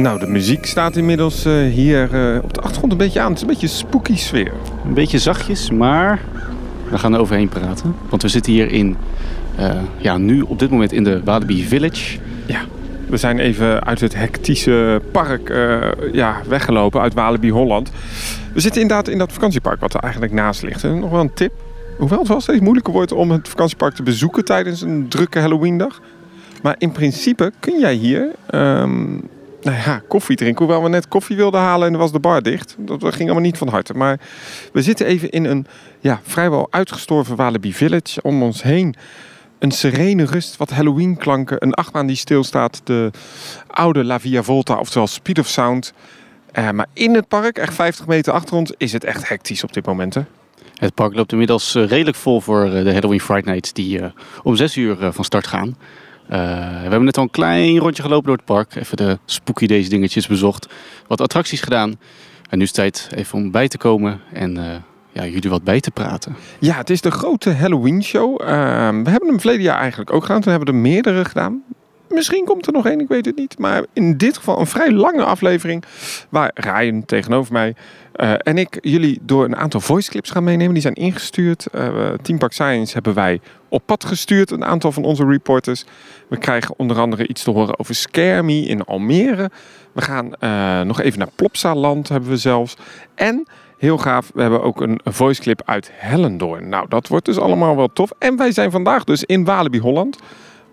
Nou, de muziek staat inmiddels eh, hier eh, op de achtergrond een beetje aan. Het is een beetje spooky sfeer. Een beetje zachtjes, maar we gaan er overheen praten. Want we zitten hier in, eh, ja, nu op dit moment in de Walibi Village. Ja, we zijn even uit het hectische park ja, weggelopen uit Walibi Holland. We zitten inderdaad in dat vakantiepark wat er eigenlijk naast ligt. En nog wel een tip. Hoewel het wel steeds moeilijker wordt om het vakantiepark te bezoeken tijdens een drukke Halloweendag. Maar in principe kun jij hier ehm, nou ja, koffie drinken. Hoewel we net koffie wilden halen en er was de bar dicht. Dat ging allemaal niet van harte. Maar we zitten even in een ja, vrijwel uitgestorven Walibi Village. Om ons heen een serene rust, wat Halloween klanken. Een achtbaan die stilstaat. De oude La Via Volta, oftewel Speed of Sound. Eh, maar in het park, echt 50 meter achter ons, is het echt hectisch op dit moment. Het park loopt inmiddels eh, redelijk vol voor eh, de Halloween Friday Nights die om 6 uur van start gaan. Eh, we hebben net al een klein rondje gelopen door het park. Even de spooky days dingetjes bezocht. Wat attracties gedaan. En nu is het tijd even om bij te komen en eh, ja, jullie wat bij te praten. Ja, het is de grote Halloween show. Ehm, we hebben hem verleden jaar eigenlijk ook gedaan. Toen hebben we er meerdere gedaan. Misschien komt er nog één, ik weet het niet. Maar in dit geval een vrij lange aflevering. Waar Ryan tegenover mij eh, en ik jullie door een aantal voice clips gaan meenemen. Die zijn ingestuurd. Eh, Team Park Science hebben wij op pad gestuurd. Een aantal van onze reporters. We krijgen onder andere iets te horen over Me in Almere. We gaan eh, nog even naar Plopsaland hebben we zelfs. En heel gaaf, we hebben ook een voice clip uit Hellendoorn. Nou, dat wordt dus allemaal wel tof. En wij zijn vandaag dus in Walibi Holland.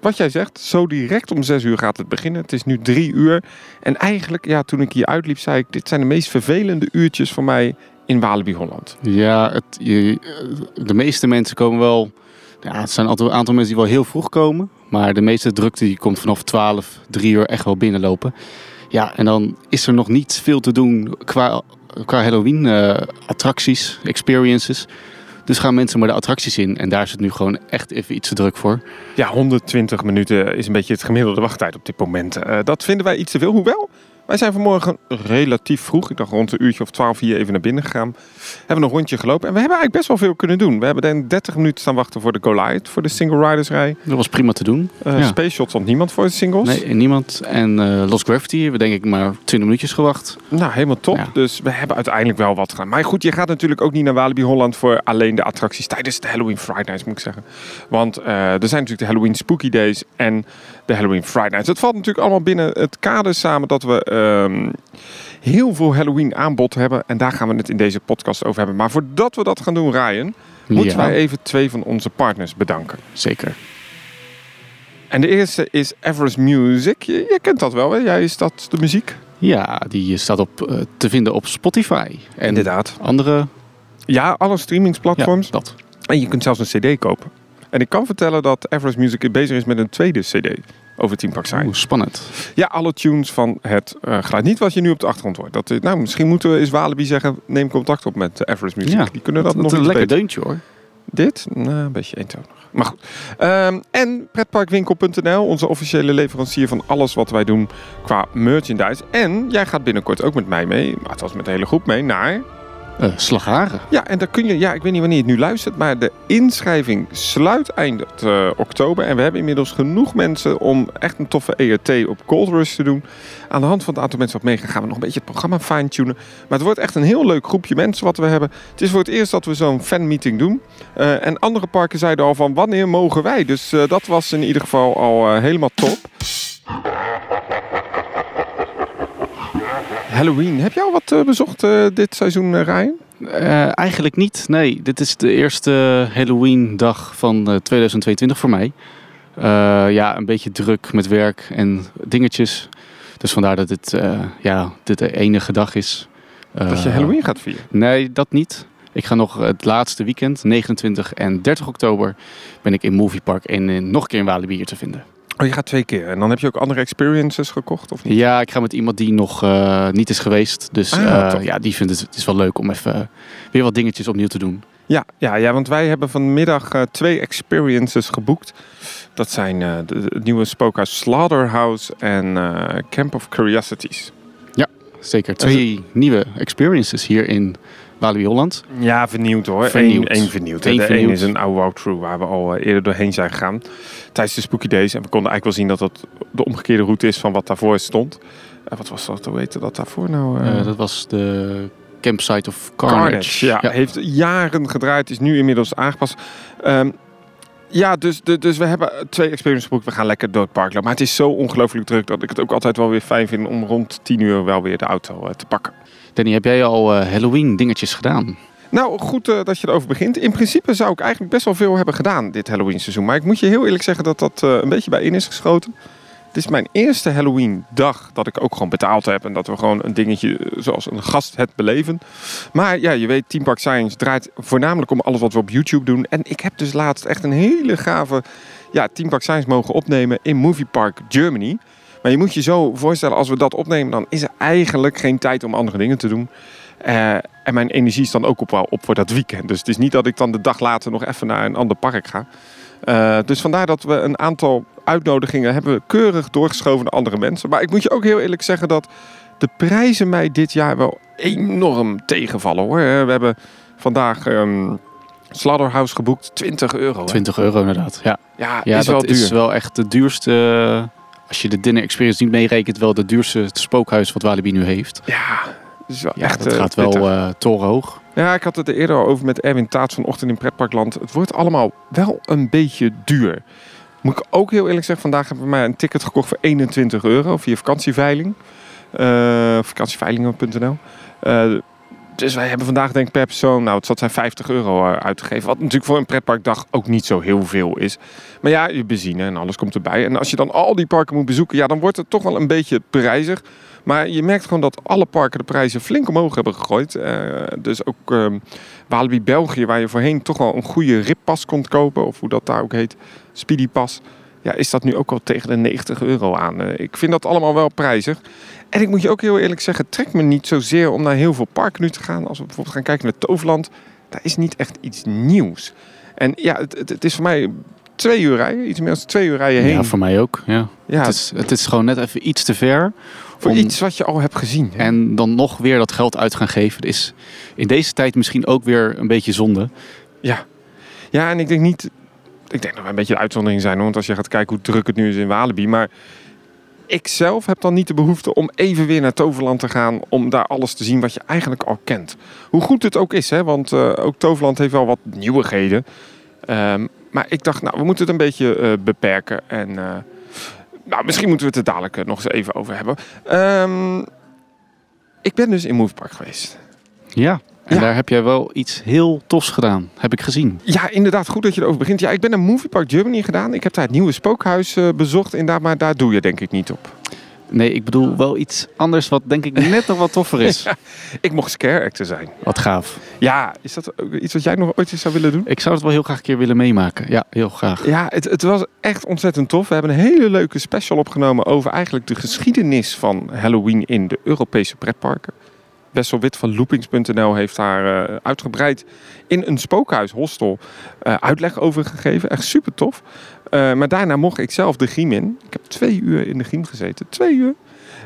Wat jij zegt, zo direct om zes uur gaat het beginnen. Het is nu drie uur. En eigenlijk, ja, toen ik hier uitliep, zei ik... dit zijn de meest vervelende uurtjes voor mij in Walibi Holland. Ja, het, je, de meeste mensen komen wel... Ja, het zijn altijd een aantal mensen die wel heel vroeg komen. Maar de meeste drukte die komt vanaf 12, 3 uur echt wel binnenlopen. Ja, en dan is er nog niet veel te doen qua, qua Halloween eh, experiences. Dus gaan mensen maar de attracties in. En daar is het nu gewoon echt even iets te druk voor. Ja, 120 minuten is een beetje het gemiddelde wachttijd op dit moment. Eh, dat vinden wij iets te veel. Hoewel, wij zijn vanmorgen relatief vroeg. Ik dacht rond een uurtje of 12 hier even naar binnen gegaan. Hebben een rondje gelopen. En we hebben eigenlijk best wel veel kunnen doen. We hebben dan 30 minuten staan wachten voor de Goliath. Voor de single riders rij. Dat was prima te doen. Eh Ja. Space Shot stond niemand voor de singles. Nee, niemand. En eh Lost Gravity hebben we denk ik maar 20 minuutjes gewacht. Nou, helemaal top. Ja. Dus we hebben uiteindelijk wel wat gedaan. Maar goed, je gaat natuurlijk ook niet naar Walibi Holland voor alleen de attracties tijdens de Halloween Friday Nights, moet ik zeggen. Want eh, er zijn natuurlijk de Halloween Spooky Days en de Halloween Friday Nights. Het valt natuurlijk allemaal binnen het kader samen dat we ehm, heel veel Halloween aanbod hebben. En daar gaan we het in deze podcast over hebben. Maar voordat we dat gaan doen, Ryan, moeten Ja, wij even twee van onze partners bedanken. Zeker. En de eerste is Everest Music. Je, je kent dat wel, hè? Jij is dat de muziek? Ja, die staat op, eh, te vinden op Spotify. En Inderdaad. andere Ja, alle ja, streamingsplatforms. dat. En je kunt zelfs een CD kopen. En ik kan vertellen dat Everest Music bezig is met een tweede CD over Team Park. Oeh, spannend. Ja, alle tunes van het eh, geluid. Niet wat je nu op de achtergrond hoort. Dat, eh, nou, misschien moeten we eens Walibi zeggen: neem contact op met eh, Everest Music. Ja, Die kunnen dat, Dat nog is een lekker beter. deuntje hoor. Dit? Nou, een beetje eentonig. Maar goed. Ehm, en pretparkwinkel.nl, onze officiële leverancier van alles wat wij doen qua merchandise. En jij gaat binnenkort ook met mij mee, maar het was met de hele groep mee, naar Eh Slagharen. Ja, en daar kun je, ja, ik weet niet wanneer je het nu luistert, maar de inschrijving sluit eind eh, oktober. En we hebben inmiddels genoeg mensen om echt een toffe ERT op Gold Rush te doen. Aan de hand van het aantal mensen wat meegaan, gaan we nog een beetje het programma fine-tunen. Maar het wordt echt een heel leuk groepje mensen wat we hebben. Het is voor het eerst dat we zo'n fanmeeting doen. Eh, en andere parken zeiden al van wanneer mogen wij? Dus dat was in ieder geval al helemaal top. Halloween, heb jij al wat eh, bezocht eh, dit seizoen, eh, Ryan? Eigenlijk niet. Nee, dit is de eerste Halloween-dag van eh, 2022 voor mij. Ja, een beetje druk met werk en dingetjes. Dus vandaar dat dit, ja, dit de enige dag is. Dat je Halloween gaat vieren. Nee, dat niet. Ik ga nog het laatste weekend, 29 en 30 oktober, ben ik in Movie Park en nog een keer in Walibi hier te vinden. Oh, je gaat twee keer. En dan heb je ook andere experiences gekocht, of niet? Ja, ik ga met iemand die nog eh, niet is geweest. Dus Ah, eh, ja, die vindt het, het is wel leuk om even eh, weer wat dingetjes opnieuw te doen. Ja, ja, ja want wij hebben vanmiddag twee experiences geboekt. Dat zijn de, de nieuwe spookhuis Slaughterhouse en Camp of Curiosities. Zeker twee nieuwe experiences hier in Walibi Holland. Ja, vernieuwd hoor. Vernieuwd. Eén, één vernieuwd. Eén de vernieuwd. is een oude walkthrough waar we al eh, eerder doorheen zijn gegaan. Tijdens de Spooky Days. En we konden eigenlijk wel zien dat dat de omgekeerde route is van wat daarvoor stond. Eh, wat was dat? Hoe heette dat daarvoor nou? eh? Dat was de campsite of Carnage. Carnage, ja. Ja. Heeft jaren gedraaid, is nu inmiddels aangepast. Ehm, ja, dus, dus, dus we hebben twee experience geboekt. We gaan lekker door het park lopen. Maar het is zo ongelooflijk druk dat ik het ook altijd wel weer fijn vind om rond 10 uur wel weer de auto eh, te pakken. Danny, heb jij al eh, Halloween dingetjes gedaan? Nou, goed eh, dat je erover begint. In principe zou ik eigenlijk best wel veel hebben gedaan dit Halloween seizoen. Maar ik moet je heel eerlijk zeggen dat dat een beetje bij in is geschoten. Het is mijn eerste Halloween dag dat ik ook gewoon betaald heb. En dat we gewoon een dingetje eh, zoals een gast het beleven. Maar ja, je weet, Team Park Science draait voornamelijk om alles wat we op YouTube doen. En ik heb dus laatst echt een hele gave ja, Team Park Science mogen opnemen in Movie Park Germany. Maar je moet je zo voorstellen, als we dat opnemen, dan is er eigenlijk geen tijd om andere dingen te doen. Eh, en mijn energie is dan ook op, op voor dat weekend. Dus het is niet dat ik dan de dag later nog even naar een ander park ga. Eh, dus vandaar dat we een aantal uitnodigingen hebben keurig doorgeschoven naar andere mensen. Maar ik moet je ook heel eerlijk zeggen dat de prijzen mij dit jaar wel enorm tegenvallen hoor. Eh, We hebben vandaag ehm Slaughterhouse geboekt, 20 euro. hè. 20 euro inderdaad. Ja, Ja, ja is dat wel duur. is wel echt de duurste... eh, als je de dinner experience niet meerekent, wel de duurste spookhuis wat Walibi nu heeft. Ja, is wel Ja, echt dat eh, gaat wel eh torenhoog. Ja, ik had het er eerder al over met Erwin Taats vanochtend in Pretparkland. Het wordt allemaal wel een beetje duur. Moet ik ook heel eerlijk zeggen, vandaag hebben we mij een ticket gekocht voor 21 euro via vakantieveiling. Eh vakantieveilingen.nl. Eh, dus wij hebben vandaag denk ik per persoon, nou het zal zijn 50 euro eh, uitgegeven. Wat natuurlijk voor een pretparkdag ook niet zo heel veel is. Maar ja, je benzine en alles komt erbij. En als je dan al die parken moet bezoeken, ja dan wordt het toch wel een beetje prijzig. Maar je merkt gewoon dat alle parken de prijzen flink omhoog hebben gegooid. Eh, dus ook ehm Walibi België, waar je voorheen toch wel een goede rippas kon kopen. Of hoe dat daar ook heet, Speedy Pass. Ja, is dat nu ook al tegen de 90 euro aan. Eh, ik vind dat allemaal wel prijzig. En ik moet je ook heel eerlijk zeggen, het trekt me niet zozeer om naar heel veel parken nu te gaan. Als we bijvoorbeeld gaan kijken naar Toverland, daar is niet echt iets nieuws. En ja, het, het, het is voor mij twee uur rijden, iets meer dan twee uur rijden heen. Ja, voor mij ook. Ja. Ja, Het, is, het is gewoon net even iets te ver. Voor om- iets wat je al hebt gezien. hè. En dan nog weer dat geld uit gaan geven. is in deze tijd misschien ook weer een beetje zonde. Ja. ja, en ik denk niet... Ik denk dat we een beetje de uitzondering zijn. hoor, Want als je gaat kijken hoe druk het nu is in Walibi. Maar ik zelf heb dan niet de behoefte om even weer naar Toverland te gaan. Om daar alles te zien wat je eigenlijk al kent. Hoe goed het ook is. Hè? Want eh, ook Toverland heeft wel wat nieuwigheden. Ehm, maar ik dacht, nou, we moeten het een beetje eh, beperken. En eh, nou, misschien moeten we het er dadelijk eh, nog eens even over hebben. Ehm, ik ben dus in Moviepark geweest. Ja. En Ja. daar heb jij wel iets heel tofs gedaan. Heb ik gezien. Ja, inderdaad, goed dat je erover begint. Ja, ik ben naar Movie Park Germany gedaan. Ik heb daar het nieuwe spookhuis eh, bezocht. Inderdaad, maar daar doe je denk ik niet op. Nee, ik bedoel wel iets anders wat denk ik net nog wat toffer is. Ik mocht scare actor zijn. Wat gaaf. Ja, is dat ook iets wat jij nog ooit eens zou willen doen? Ik zou het wel heel graag een keer willen meemaken. Ja, heel graag. Ja, het, het was echt ontzettend tof. We hebben een hele leuke special opgenomen over eigenlijk de geschiedenis van Halloween in de Europese pretparken. Wessel Wit van loopings.nl heeft daar eh, uitgebreid in een spookhuis, hostel, eh, uitleg over gegeven. Echt super tof. Eh, maar daarna mocht ik zelf de griem in. Ik heb twee uur in de griem gezeten. Twee uur.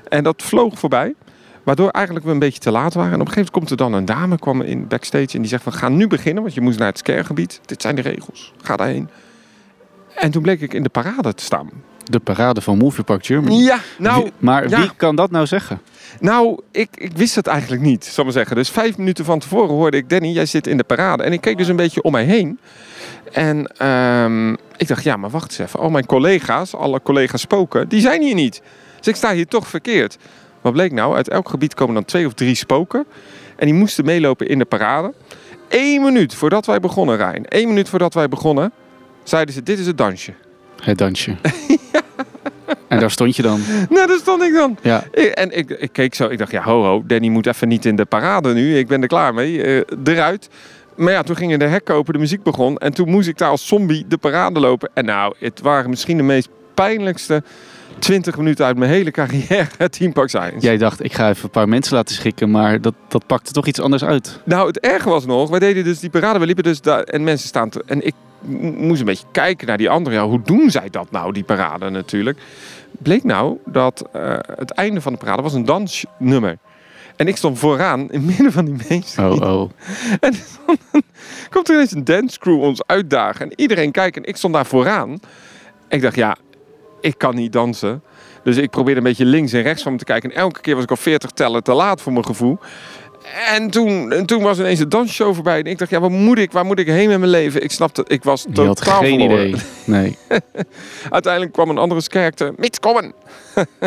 En dat vloog voorbij. Waardoor eigenlijk we een beetje te laat waren. En op een gegeven moment komt er dan een dame kwam in backstage. En die zegt van ga nu beginnen. Want je moest naar het scaregebied. Dit zijn de regels. Ga daarheen. En toen bleek ik in de parade te staan. De parade van Movie Park Germany. Ja, nou, Wie- maar ja. wie kan dat nou zeggen? nou ik, ik wist het eigenlijk niet, zal ik maar zeggen. Dus vijf minuten van tevoren hoorde ik, Danny, jij zit in de parade. En ik keek dus een beetje om mij heen. En ehm, ik dacht, ja, maar wacht eens even. Al mijn collega's, alle collega's spoken, die zijn hier niet. Dus ik sta hier toch verkeerd. Wat bleek nou? Uit elk gebied komen dan twee of drie spoken. En die moesten meelopen in de parade. Eén minuut voordat wij begonnen, Rijn. Eén minuut voordat wij begonnen, zeiden ze, dit is het dansje. Het dansje. En daar stond je dan. Nou, daar stond ik dan. Ja, Ik- En ik, ik keek zo, ik dacht, ja, ho, ho, Danny moet even niet in de parade nu. Ik ben er klaar mee. eh, eruit. Maar ja, toen gingen de hekken open, de muziek begon. En toen moest ik daar als zombie de parade lopen. En nou, het waren misschien de meest pijnlijkste 20 minuten uit mijn hele carrière Team Park Science. jij dacht, ik ga even een paar mensen laten schikken, maar dat, dat pakte toch iets anders uit. Nou, het erge was nog, wij deden dus die parade, we liepen dus daar en mensen staan te, en ik moest een beetje kijken naar die anderen. Ja, hoe doen zij dat nou, die parade natuurlijk? Bleek nou dat eh, het einde van de parade was een dansnummer. En ik stond vooraan in het midden van die mensen. Oh, oh. En dan komt er ineens een dance crew ons uitdagen. En iedereen kijkt en ik stond daar vooraan. Ik dacht, ja, ik kan niet dansen. Dus ik probeerde een beetje links en rechts van me te kijken. En elke keer was ik al 40 tellen te laat voor mijn gevoel. En toen, en toen was ineens de dansshow voorbij. En ik dacht, ja, waar moet ik, waar moet ik heen met mijn leven? Ik snapte, ik was Je had totaal geen verloren. idee. Nee. Uiteindelijk kwam een andere skerkte. Mitkommen!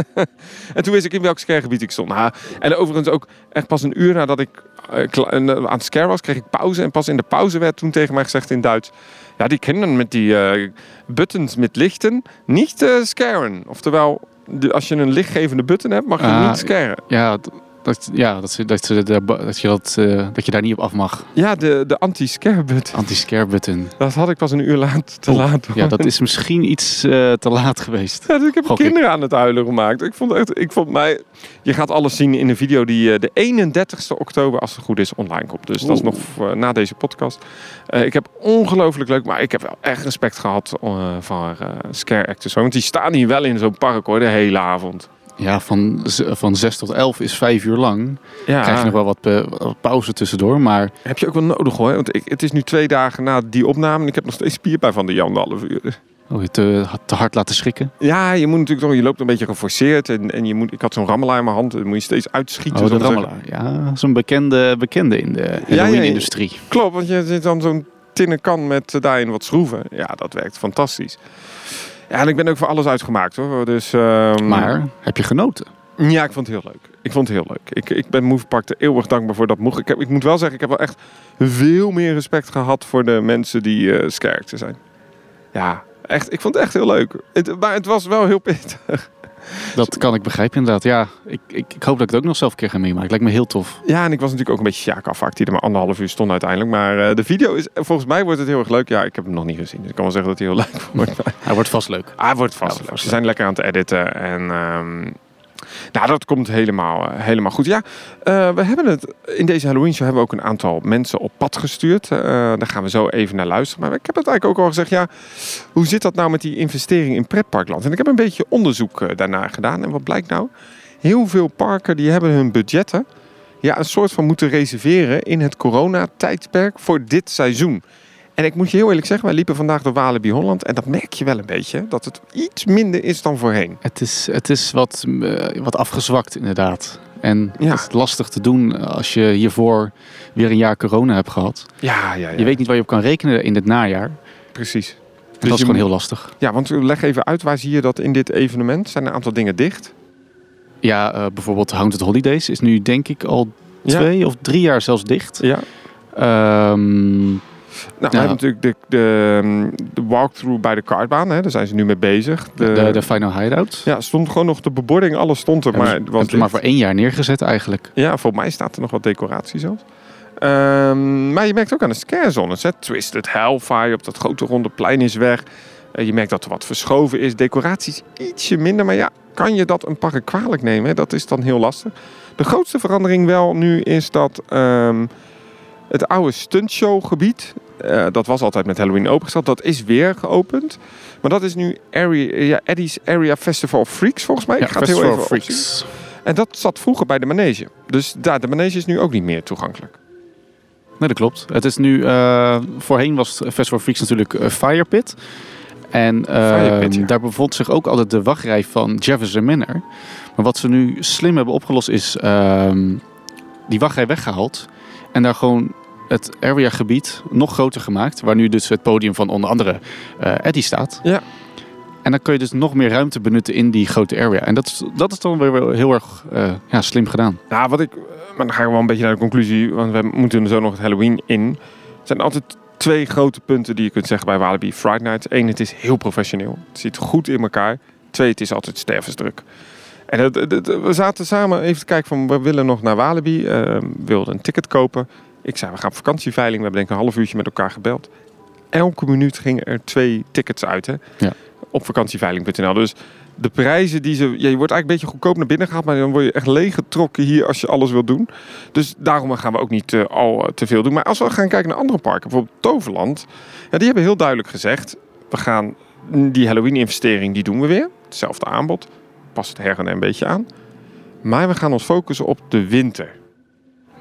en toen wist ik in welk scaregebied ik stond. Nou, en overigens ook echt pas een uur nadat ik eh, eh, aan het scare was, kreeg ik pauze. En pas in de pauze werd toen tegen mij gezegd in Duits... Ja, die kinderen met die eh, buttons met lichten niet eh scaren. Oftewel, als je een lichtgevende button hebt, mag je Ah, niet scaren. Ja, dat, ja dat, ze, dat, dat, je dat, eh, dat je daar niet op af mag. Ja, de, de anti-scare button. Anti-scare button. Dat had ik pas een uur laat, te laat. Ja, dat is misschien iets eh, te laat geweest. Ja, dus ik heb Gok ik. kinderen aan het huilen gemaakt. Ik vond echt, ik vond mij. Je gaat alles zien in de video die eh, de 31ste oktober, als het goed is, online komt. Dus dat is nog na deze podcast. Ik heb ongelooflijk leuk, maar ik heb wel echt respect gehad eh, voor eh, scare actors. Want die staan hier wel in zo'n park hoor, de hele avond. Ja, van, van 6 tot 11 is 5 uur lang. Ja, Krijg je nog wel wat, pe- wat pauze tussendoor. Maar heb je ook wel nodig hoor. Want ik, het is nu twee dagen na die opname en ik heb nog steeds spierpijn van de Jan de half uur. oh, je te, te hard laten schrikken. Ja, je moet natuurlijk toch, je loopt een beetje geforceerd en, en je moet, ik had zo'n rammelaar in mijn hand, dan moet je steeds uitschieten. Oh, de rammelaar. Ja, zo'n bekende, bekende in de Halloween-industrie. Klopt, want je zit dan zo'n tinnen kan met eh, daarin wat schroeven. Ja, dat werkt fantastisch. Ja, en ik ben ook voor alles uitgemaakt hoor. Dus, ehm, Maar heb je genoten? Ja, ik vond het heel leuk. Ik vond het heel leuk. Ik, ik ben Movepark er eeuwig dankbaar voor dat mocht. Ik, heb, ik moet wel zeggen, ik heb wel echt veel meer respect gehad voor de mensen die skerkte zijn. Ja, echt. Ik vond het echt heel leuk. Het, maar het was wel heel pittig. Dat kan ik begrijpen inderdaad. Ja, ik, ik, ik hoop dat ik het ook nog zelf een keer ga meemaken. Lijkt me heel tof. Ja, en ik was natuurlijk ook een beetje Sjaak die er maar anderhalf uur stond uiteindelijk. Maar eh, de video is, volgens mij wordt het heel erg leuk. Ja, ik heb hem nog niet gezien. Dus ik kan wel zeggen dat hij heel leuk wordt. Hij wordt vast leuk. Het wordt vast Ja, leuk. vast Ze leuk. zijn lekker aan het editen. En ehm, nou, dat komt helemaal, eh, helemaal goed. Ja, eh, we hebben het in deze Halloween show hebben we ook een aantal mensen op pad gestuurd. Eh, daar gaan we zo even naar luisteren. Maar ik heb het eigenlijk ook al gezegd. Ja, hoe zit dat nou met die investering in pretparkland? En ik heb een beetje onderzoek daarnaar gedaan. En wat blijkt nou? Heel veel parken die hebben hun budgetten ja, een soort van moeten reserveren in het coronatijdperk voor dit seizoen. En ik moet je heel eerlijk zeggen, wij liepen vandaag door Walibi Holland en dat merk je wel een beetje, dat het iets minder is dan voorheen. Het is, het is wat, eh, wat afgezwakt inderdaad. En Ja. het is lastig te doen als je hiervoor weer een jaar corona hebt gehad. Ja, ja, ja. Je weet niet waar je op kan rekenen in het najaar. precies. Dus dat is je gewoon heel lastig. Ja, want leg even uit, waar zie je dat in dit evenement? Zijn er een aantal dingen dicht? Ja, eh, bijvoorbeeld Haunted Holidays is nu denk ik al Ja. twee of drie jaar zelfs dicht. Ja. Ehm, Nou, we hebben natuurlijk de, de, de walkthrough bij de kartbaan, hè? daar zijn ze nu mee bezig. De, de, de Final Hideout. Ja, stond gewoon nog de bebording, alles stond er, Ja, maar was maar voor één jaar neergezet eigenlijk. Ja, volgens mij staat er nog wat decoratie zelfs. Ehm, maar je merkt ook aan de scarezones. Hè? Twisted Hellfire op dat grote ronde plein is weg. Eh, je merkt dat er wat verschoven is. Decoratie is ietsje minder. Maar ja, kan je dat een park kwalijk nemen? hè? Dat is dan heel lastig. De grootste verandering wel nu is dat ehm, het oude stuntshow-gebied... eh, dat was altijd met Halloween opengesteld. Dat is weer geopend. Maar dat is nu area, ja, Eddie's Area Festival of Freaks volgens mij. Ja, Ik ga het heel Festival even opzoeken. Freaks. En dat zat vroeger bij de manege. Dus daar, de manege is nu ook niet meer toegankelijk. Nee, dat klopt. Het is nu, eh, voorheen was het Festival of Freaks natuurlijk eh, Fire Pit. En eh, Fire Pit, ja. daar bevond zich ook altijd de wachtrij van Jefferson Manor. Maar wat ze nu slim hebben opgelost is ehm, die wachtrij weggehaald. En daar gewoon het area gebied nog groter gemaakt. Waar nu dus het podium van onder andere eh Eddie staat. Ja. En dan kun je dus nog meer ruimte benutten in die grote area. En dat is, dat is dan weer wel heel erg eh, ja, slim gedaan. Nou, wat ik. eh, Maar dan ga ik wel een beetje naar de conclusie. Want we moeten zo nog het Halloween in. Er zijn altijd twee grote punten die je kunt zeggen bij Walibi Friday Night. Eén, het is heel professioneel. Het zit goed in elkaar. Twee, het is altijd stervensdruk. En het, het- het- we zaten samen even te kijken van we willen nog naar Walibi. we wilden een ticket kopen. Ik zei we gaan op vakantieveiling. We hebben denk ik een half uurtje met elkaar gebeld. Elke minuut gingen er twee tickets uit. Hè? Ja. Op vakantieveiling.nl. Dus de prijzen die ze... Ja, je wordt eigenlijk een beetje goedkoop naar binnen gehaald. Maar dan word je echt leeggetrokken hier als je alles wil doen. Dus daarom gaan we ook niet eh, al eh, te veel doen. Maar als we gaan kijken naar andere parken. Bijvoorbeeld Toverland. Ja, die hebben heel duidelijk gezegd. We gaan die Halloween investering die doen we weer. Hetzelfde aanbod. Past het her en een beetje aan. Maar we gaan ons focussen op de winter.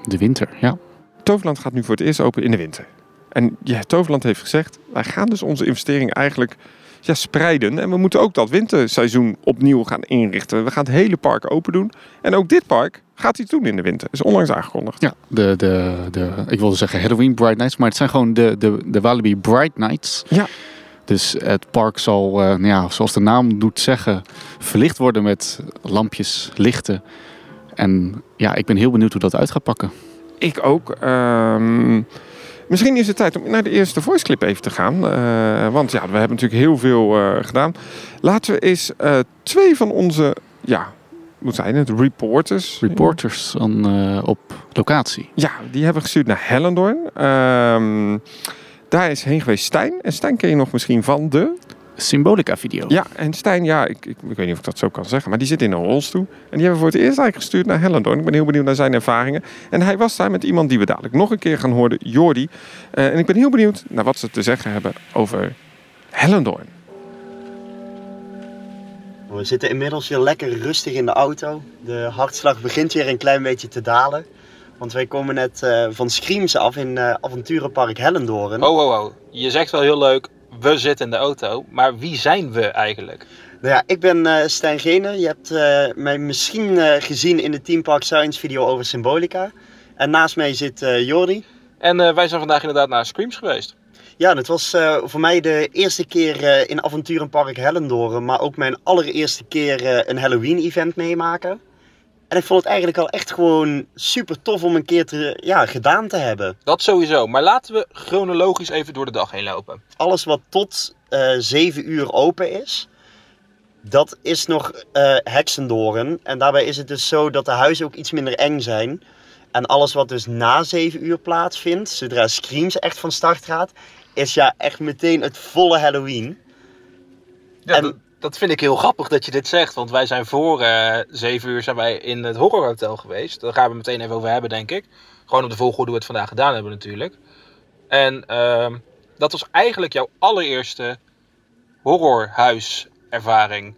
De winter, ja. Toverland gaat nu voor het eerst open in de winter. En ja, Toverland heeft gezegd, wij gaan dus onze investering eigenlijk ja, spreiden. En we moeten ook dat winterseizoen opnieuw gaan inrichten. We gaan het hele park open doen. En ook dit park gaat iets doen in de winter. Is onlangs aangekondigd. Ja, de, de, de, ik wilde zeggen Halloween Bright Nights, maar het zijn gewoon de, de, de Walibi Bright Nights. Ja. Dus het park zal, eh, nou ja, zoals de naam doet zeggen, verlicht worden met lampjes, lichten. En ja, ik ben heel benieuwd hoe dat uit gaat pakken. Ik ook. Ehm, misschien is het tijd om naar de eerste voice clip even te gaan. Eh, want ja, we hebben natuurlijk heel veel eh, gedaan. Laten we eens eh, twee van onze, ja, hoe zijn het, reporters. Reporters dan, eh, op locatie. Ja, die hebben gestuurd naar Hellendoorn. Ehm, daar is heen geweest Stijn. En Stijn ken je nog misschien van de... Symbolica video. Ja, en Stijn, ja, ik, ik, ik weet niet of ik dat zo kan zeggen, maar die zit in een rolstoel. En die hebben we voor het eerst eigenlijk gestuurd naar Hellendoorn. Ik ben heel benieuwd naar zijn ervaringen. En hij was daar met iemand die we dadelijk nog een keer gaan horen, Jordi. Eh, en ik ben heel benieuwd naar wat ze te zeggen hebben over Hellendoorn. We zitten inmiddels weer lekker rustig in de auto. De hartslag begint weer een klein beetje te dalen. Want wij komen net eh, van Screams af in eh, avonturenpark Hellendoorn. Oh, oh, oh. Je zegt wel heel leuk, we zitten in de auto. Maar wie zijn we eigenlijk? Nou ja, ik ben eh Stijn Gene. Je hebt eh, mij misschien eh, gezien in de Team Park Science video over Symbolica. En naast mij zit Jordi. En wij zijn vandaag inderdaad naar Screams geweest. Ja, dat was voor mij de eerste keer in avonturenpark Hellendoorn. Maar ook mijn allereerste keer een Halloween event meemaken. En ik vond het eigenlijk al echt gewoon super tof om een keer te, ja, gedaan te hebben. Dat sowieso. Maar laten we chronologisch even door de dag heen lopen. alles wat tot eh 7 uur open is, dat is nog eh heksendoren. En daarbij is het dus zo dat de huizen ook iets minder eng zijn. En alles wat dus na 7 uur plaatsvindt, zodra Screams echt van start gaat, is ja echt meteen het volle Halloween. Ja, En- dat, vind ik heel grappig dat je dit zegt. Want wij zijn voor eh 7 uur zijn wij in het horrorhotel geweest. Daar gaan we meteen even over hebben, denk ik. Gewoon op de volgorde hoe we het vandaag gedaan hebben natuurlijk. En ehm, dat was eigenlijk jouw allereerste horrorhuiservaring.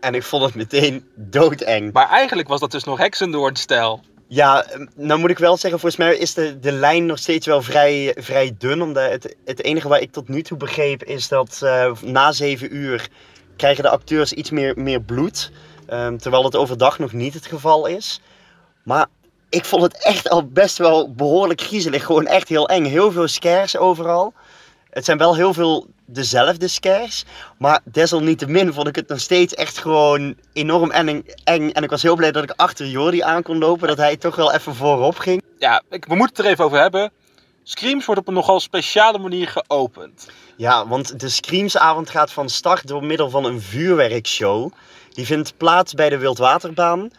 En ik vond het meteen doodeng. Maar eigenlijk was dat dus nog Hexendoorn-stijl. Ja, eh, nou moet ik wel zeggen, volgens mij is de, de lijn nog steeds wel vrij, vrij dun. Omdat het, het enige wat ik tot nu toe begreep is dat eh, na zeven uur krijgen de acteurs iets meer, meer bloed. Ehm, terwijl het overdag nog niet het geval is. Maar ik vond het echt al best wel behoorlijk griezelig. Gewoon echt heel eng. Heel veel scares overal. Het zijn wel heel veel dezelfde scares. Maar desalniettemin vond ik het nog steeds echt gewoon enorm eng. eng. En ik was heel blij dat ik achter Jordi aan kon lopen. Dat hij toch wel even voorop ging. Ja, ik, we moeten het er even over hebben. Screams wordt op een nogal speciale manier geopend. Ja, want de Screamsavond gaat van start door middel van een vuurwerkshow. Die vindt plaats bij de Wildwaterbaan.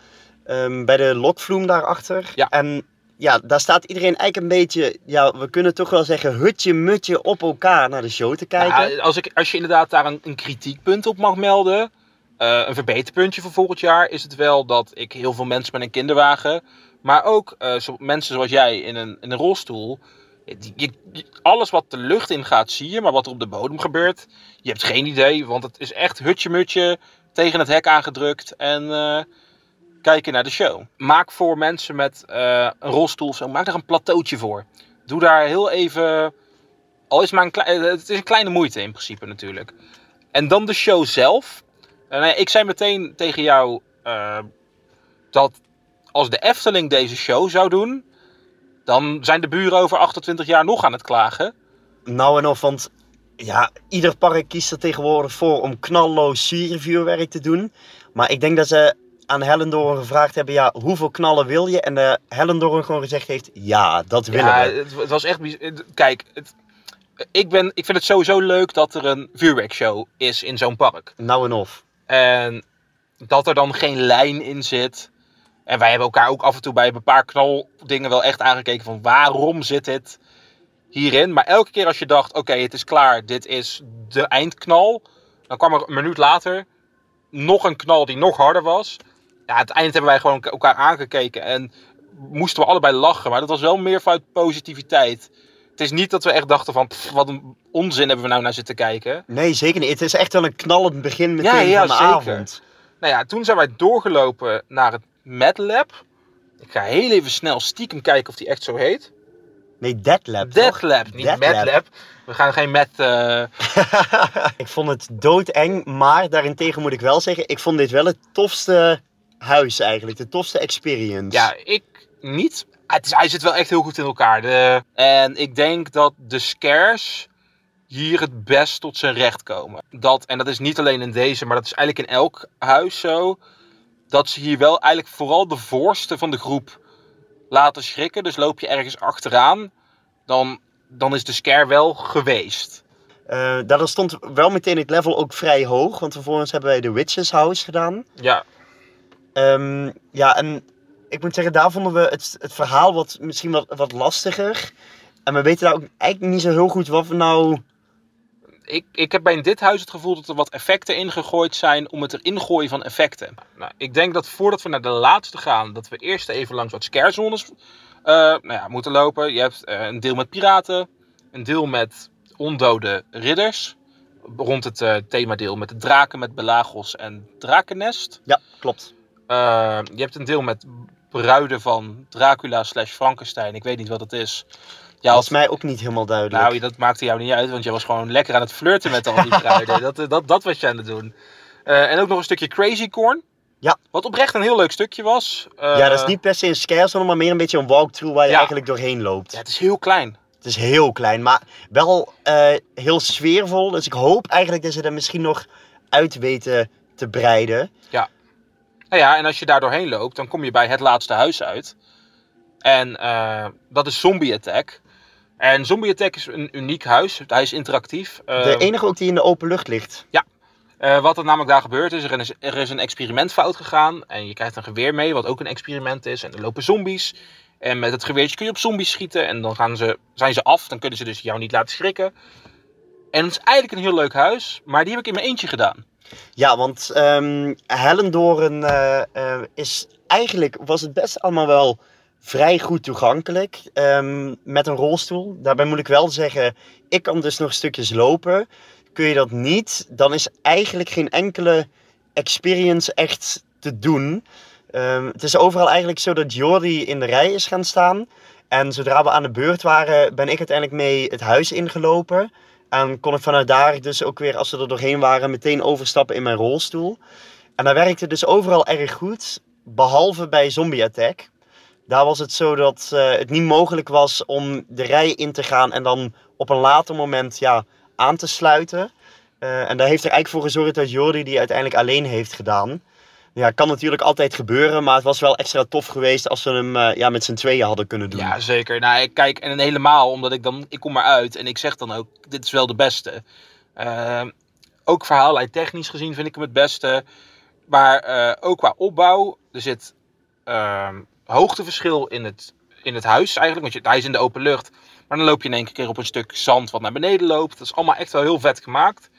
ehm, bij de Lokvloem daarachter. Ja. En ja, daar staat iedereen eigenlijk een beetje, ja, we kunnen toch wel zeggen, hutje mutje op elkaar naar de show te kijken. Ja, als, ik, als je inderdaad daar een, een kritiekpunt op mag melden, eh, een verbeterpuntje voor volgend jaar, is het wel dat ik heel veel mensen met een kinderwagen, maar ook eh, zo, mensen zoals jij in een, in een rolstoel, je, alles wat de lucht in gaat zie je, maar wat er op de bodem gebeurt, je hebt geen idee, want het is echt hutje mutje tegen het hek aangedrukt en eh, kijken naar de show. Maak voor mensen met eh, een rolstoel, zo, maak daar een plateautje voor. Doe daar heel even al is maar een, eh, het is een kleine moeite in principe natuurlijk. En dan de show zelf. Ik zei meteen tegen jou dat als de Efteling deze show zou doen, dan zijn de buren over 28 jaar nog aan het klagen. Nou en of, want ja, ieder park kiest er tegenwoordig voor om knalloos sierenvuurwerk te doen. Maar ik denk dat ze aan Hellendoorn gevraagd hebben, ja, hoeveel knallen wil je? En de Hellendoorn gewoon gezegd heeft, ja, dat willen Ja, we. het, het was echt. Kijk, het, ik, ben, ik vind het sowieso leuk dat er een vuurwerkshow is in zo'n park. Nou en of. En dat er dan geen lijn in zit. En wij hebben elkaar ook af en toe bij een paar knaldingen wel echt aangekeken van waarom zit dit hierin. Maar elke keer als je dacht, oké, het is klaar, dit is de eindknal. Dan kwam er een minuut later nog een knal die nog harder was. Ja, aan het eind hebben wij gewoon elkaar aangekeken en moesten we allebei lachen. Maar dat was wel meer vanuit positiviteit. Het is niet dat we echt dachten van, pff, wat een onzin hebben we nou naar zitten kijken. Nee, zeker niet. Het is echt wel een knallend begin meteen Ja, ja, van de zeker. avond. Nou ja, toen zijn wij doorgelopen naar het Mad Lab. Ik ga heel even snel stiekem kijken of die echt zo heet. Nee, Deadlab. toch? Deadlab, niet Deadlab. Madlab. We gaan geen met... eh, ik vond het doodeng, maar daarentegen moet ik wel zeggen, ik vond dit wel het tofste huis eigenlijk. De tofste experience. Ja, ik niet. Het is, hij zit wel echt heel goed in elkaar. De, en ik denk dat de scares hier het best tot zijn recht komen. Dat, en dat is niet alleen in deze, maar dat is eigenlijk in elk huis zo. Dat ze hier wel eigenlijk vooral de voorste van de groep laten schrikken. Dus loop je ergens achteraan, dan, dan is de scare wel geweest. Daar stond wel meteen het level ook vrij hoog, want vervolgens hebben wij de Witches House gedaan. Ja, Ehm, ja, en ik moet zeggen, daar vonden we het, het verhaal wat, misschien wat, wat lastiger. En we weten daar ook eigenlijk niet zo heel goed wat we nou... ik, ik heb bij dit huis het gevoel dat er wat effecten ingegooid zijn om het erin gooien van effecten. Nou, ik denk dat voordat we naar de laatste gaan, dat we eerst even langs wat scarezones eh, nou ja, moeten lopen. Je hebt eh, een deel met piraten, een deel met ondode ridders. Rond het eh, themadeel met de draken met Belagos en Drakennest. Ja, klopt. Je hebt een deel met bruiden van Dracula slash Frankenstein. Ik weet niet wat het is. Ja, als mij ook niet helemaal duidelijk. nou, dat maakte jou niet uit, want je was gewoon lekker aan het flirten met al die bruiden. dat, eh, dat, dat was je aan het doen. Eh, en ook nog een stukje Crazy Corn. Ja. Wat oprecht een heel leuk stukje was. Eh, ja, dat is niet per se een scarezone, maar meer een beetje een walkthrough waar je Ja. eigenlijk doorheen loopt. Ja, het is heel klein. Het is heel klein, maar wel eh, heel sfeervol. Dus ik hoop eigenlijk dat ze er misschien nog uit weten te breiden. Nou ja, en als je daar doorheen loopt, dan kom je bij het laatste huis uit. En eh, dat is Zombie Attack. En Zombie Attack is een uniek huis. Hij is interactief. De Eh, enige ook die in de open lucht ligt. Eh, wat er namelijk daar gebeurt is, er is, er is een experiment fout gegaan. En je krijgt een geweer mee, wat ook een experiment is. En er lopen zombies. En met het geweertje kun je op zombies schieten. En dan gaan ze, zijn ze af. Dan kunnen ze dus jou niet laten schrikken. En het is eigenlijk een heel leuk huis. Maar die heb ik in mijn eentje gedaan. Ja, want ehm Hellendoorn eh, eh, is eigenlijk, was het best allemaal wel vrij goed toegankelijk. ehm, met een rolstoel. Daarbij moet ik wel zeggen, ik kan dus nog stukjes lopen. Kun je dat niet, dan is eigenlijk geen enkele experience echt te doen. Ehm, het is overal eigenlijk zo dat Jordi in de rij is gaan staan. En zodra we aan de beurt waren, ben ik uiteindelijk mee het huis ingelopen. En kon ik vanuit daar dus ook weer, als we er doorheen waren, meteen overstappen in mijn rolstoel. En dat werkte dus overal erg goed, behalve bij Zombie Attack. Daar was het zo dat eh, het niet mogelijk was om de rij in te gaan en dan op een later moment ja, aan te sluiten. Eh, en daar heeft er eigenlijk voor gezorgd dat Jordi die uiteindelijk alleen heeft gedaan. Ja, kan natuurlijk altijd gebeuren, maar het was wel extra tof geweest als we hem eh, ja, met z'n tweeën hadden kunnen doen. Ja, zeker. Nou, kijk, en helemaal omdat ik dan, ik kom maar uit. En ik zeg dan ook, dit is wel de beste. Eh, ook verhaallijn technisch gezien vind ik hem het beste. Maar ook qua opbouw, er zit ehm, hoogteverschil in het, in het huis eigenlijk. Want je, hij is in de open lucht. Maar dan loop je in één keer op een stuk zand wat naar beneden loopt. Dat is allemaal echt wel heel vet gemaakt.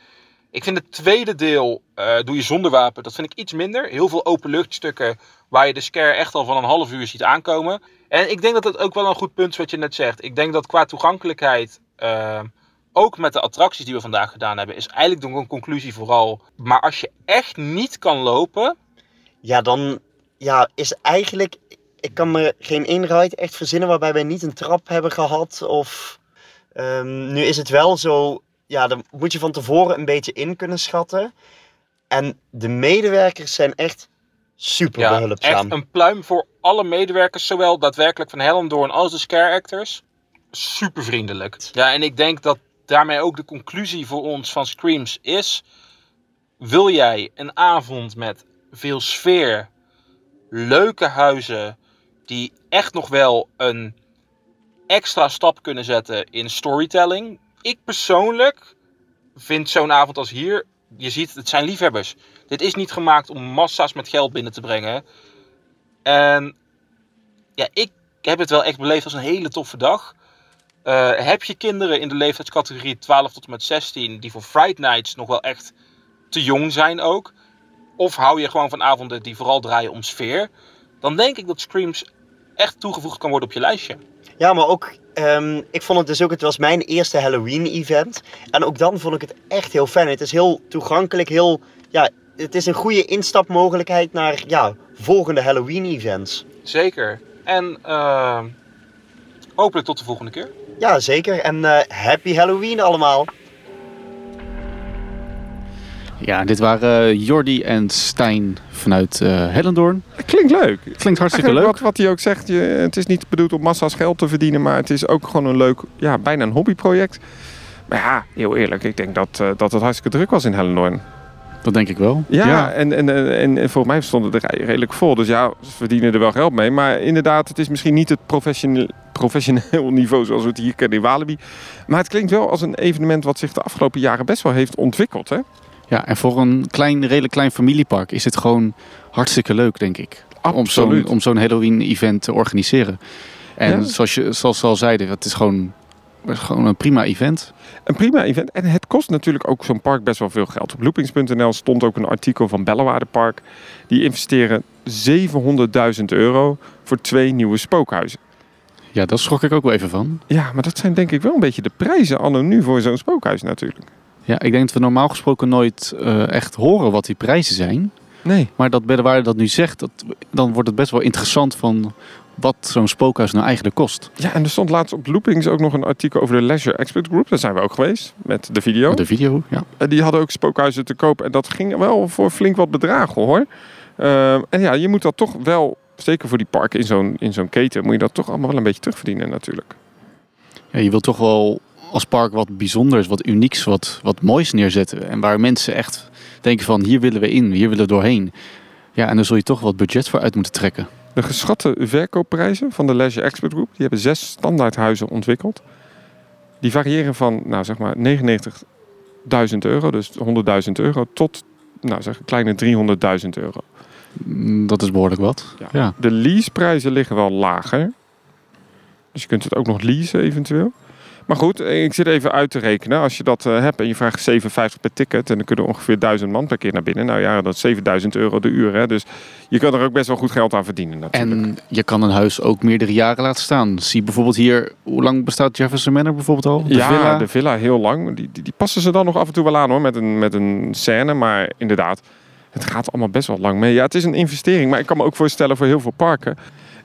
Ik vind het tweede deel, eh, doe je zonder wapen, dat vind ik iets minder. Heel veel openluchtstukken waar je de scare echt al van een half uur ziet aankomen. En ik denk dat dat ook wel een goed punt is wat je net zegt. Ik denk dat qua toegankelijkheid, eh, ook met de attracties die we vandaag gedaan hebben, is eigenlijk de conclusie vooral. Maar als je echt niet kan lopen, Ja, dan ja, is eigenlijk. Ik kan me geen één ride echt verzinnen waarbij wij niet een trap hebben gehad. Of. ehm, nu is het wel zo. Ja, dan moet je van tevoren een beetje in kunnen schatten. En de medewerkers zijn echt super ja, behulpzaam. echt een pluim voor alle medewerkers, zowel daadwerkelijk van Hellendoorn als de scare actors. Super vriendelijk. Ja, en ik denk dat daarmee ook de conclusie voor ons van Screams is: wil jij een avond met veel sfeer, leuke huizen, die echt nog wel een extra stap kunnen zetten in storytelling? Ik persoonlijk vind zo'n avond als hier, je ziet, het zijn liefhebbers. Dit is niet gemaakt om massa's met geld binnen te brengen. En ja, ik heb het wel echt beleefd als een hele toffe dag. Eh, heb je kinderen in de leeftijdscategorie 12 tot en met 16 die voor Fright Nights nog wel echt te jong zijn ook? Of hou je gewoon van avonden die vooral draaien om sfeer? Dan denk ik dat Screams echt toegevoegd kan worden op je lijstje. Ja, maar ook, ehm, ik vond het dus ook, het was mijn eerste Halloween-event. En ook dan vond ik het echt heel fijn. Het is heel toegankelijk, heel, ja, het is een goede instapmogelijkheid naar, ja, volgende Halloween-events. Zeker. En eh, hopelijk tot de volgende keer. Ja, zeker. En eh, happy Halloween allemaal. Ja, dit waren eh, Jordi en Stijn vanuit eh Hellendoorn. Klinkt leuk. Klinkt hartstikke leuk. Wat, wat hij ook zegt, je, het is niet bedoeld om massa's geld te verdienen, maar het is ook gewoon een leuk, ja, bijna een hobbyproject. Maar ja, heel eerlijk, ik denk dat, eh, dat het hartstikke druk was in Hellendoorn. Dat denk ik wel. Ja, En, en, en, en, en volgens mij stonden de rijen redelijk vol. Dus ja, ze verdienen er wel geld mee. Maar inderdaad, het is misschien niet het professioneel, professioneel niveau zoals we het hier kennen in Walibi. Maar het klinkt wel als een evenement wat zich de afgelopen jaren best wel heeft ontwikkeld. Hè? Ja, en voor een klein, redelijk klein familiepark is het gewoon hartstikke leuk, denk ik. Om zo'n, Absoluut. om zo'n Halloween-event te organiseren. En Ja. zoals, je, zoals ze al zeiden, het is gewoon, is gewoon een prima event. Een prima event. En het kost natuurlijk ook zo'n park best wel veel geld. Op loopings.nl stond ook een artikel van Bellewaarde Park. Die investeren 700.000 euro voor twee nieuwe spookhuizen. Ja, daar schrok ik ook wel even van. Ja, maar dat zijn denk ik wel een beetje de prijzen anno nu voor zo'n spookhuis natuurlijk. Ja, ik denk dat we normaal gesproken nooit eh, echt horen wat die prijzen zijn. Nee. Maar dat Beddewaarde dat nu zegt, dat, dan wordt het best wel interessant van wat zo'n spookhuis nou eigenlijk kost. Ja, en er stond laatst op Loopings ook nog een artikel over de Leisure Expert Group. Daar zijn we ook geweest met de video. De video, ja. En die hadden ook spookhuizen te koop. En dat ging wel voor flink wat bedragen hoor. Ehm, en ja, je moet dat toch wel, zeker voor die parken in zo'n, in zo'n keten, moet je dat toch allemaal wel een beetje terugverdienen natuurlijk. ja. Je wilt toch wel als park wat bijzonders, wat unieks, wat, wat moois neerzetten. En waar mensen echt denken van hier willen we in, hier willen we doorheen. Ja, en daar zul je toch wat budget voor uit moeten trekken. De geschatte verkoopprijzen van de Leisure Expert Group, die hebben zes standaardhuizen ontwikkeld. Die variëren van, nou zeg maar, 99.000 euro, dus 100.000 euro, tot, nou zeg, kleine 300.000 euro. Mm, Dat is behoorlijk wat. Ja. Ja. De leaseprijzen liggen wel lager. Dus je kunt het ook nog leasen eventueel. Maar goed, ik zit even uit te rekenen. Als je dat eh, hebt en je vraagt 7,50 per ticket... en dan kunnen ongeveer 1000 man per keer naar binnen. Nou ja, dat is 7000 euro de uur. Hè? Dus je kan er ook best wel goed geld aan verdienen natuurlijk. En je kan een huis ook meerdere jaren laten staan. Zie bijvoorbeeld hier, hoe lang bestaat Jefferson Manor bijvoorbeeld al? De ja, villa? de villa heel lang. Die, die, die passen ze dan nog af en toe wel aan hoor, met een, met een scène. Maar inderdaad, het gaat allemaal best wel lang mee. Ja, het is een investering, maar ik kan me ook voorstellen voor heel veel parken.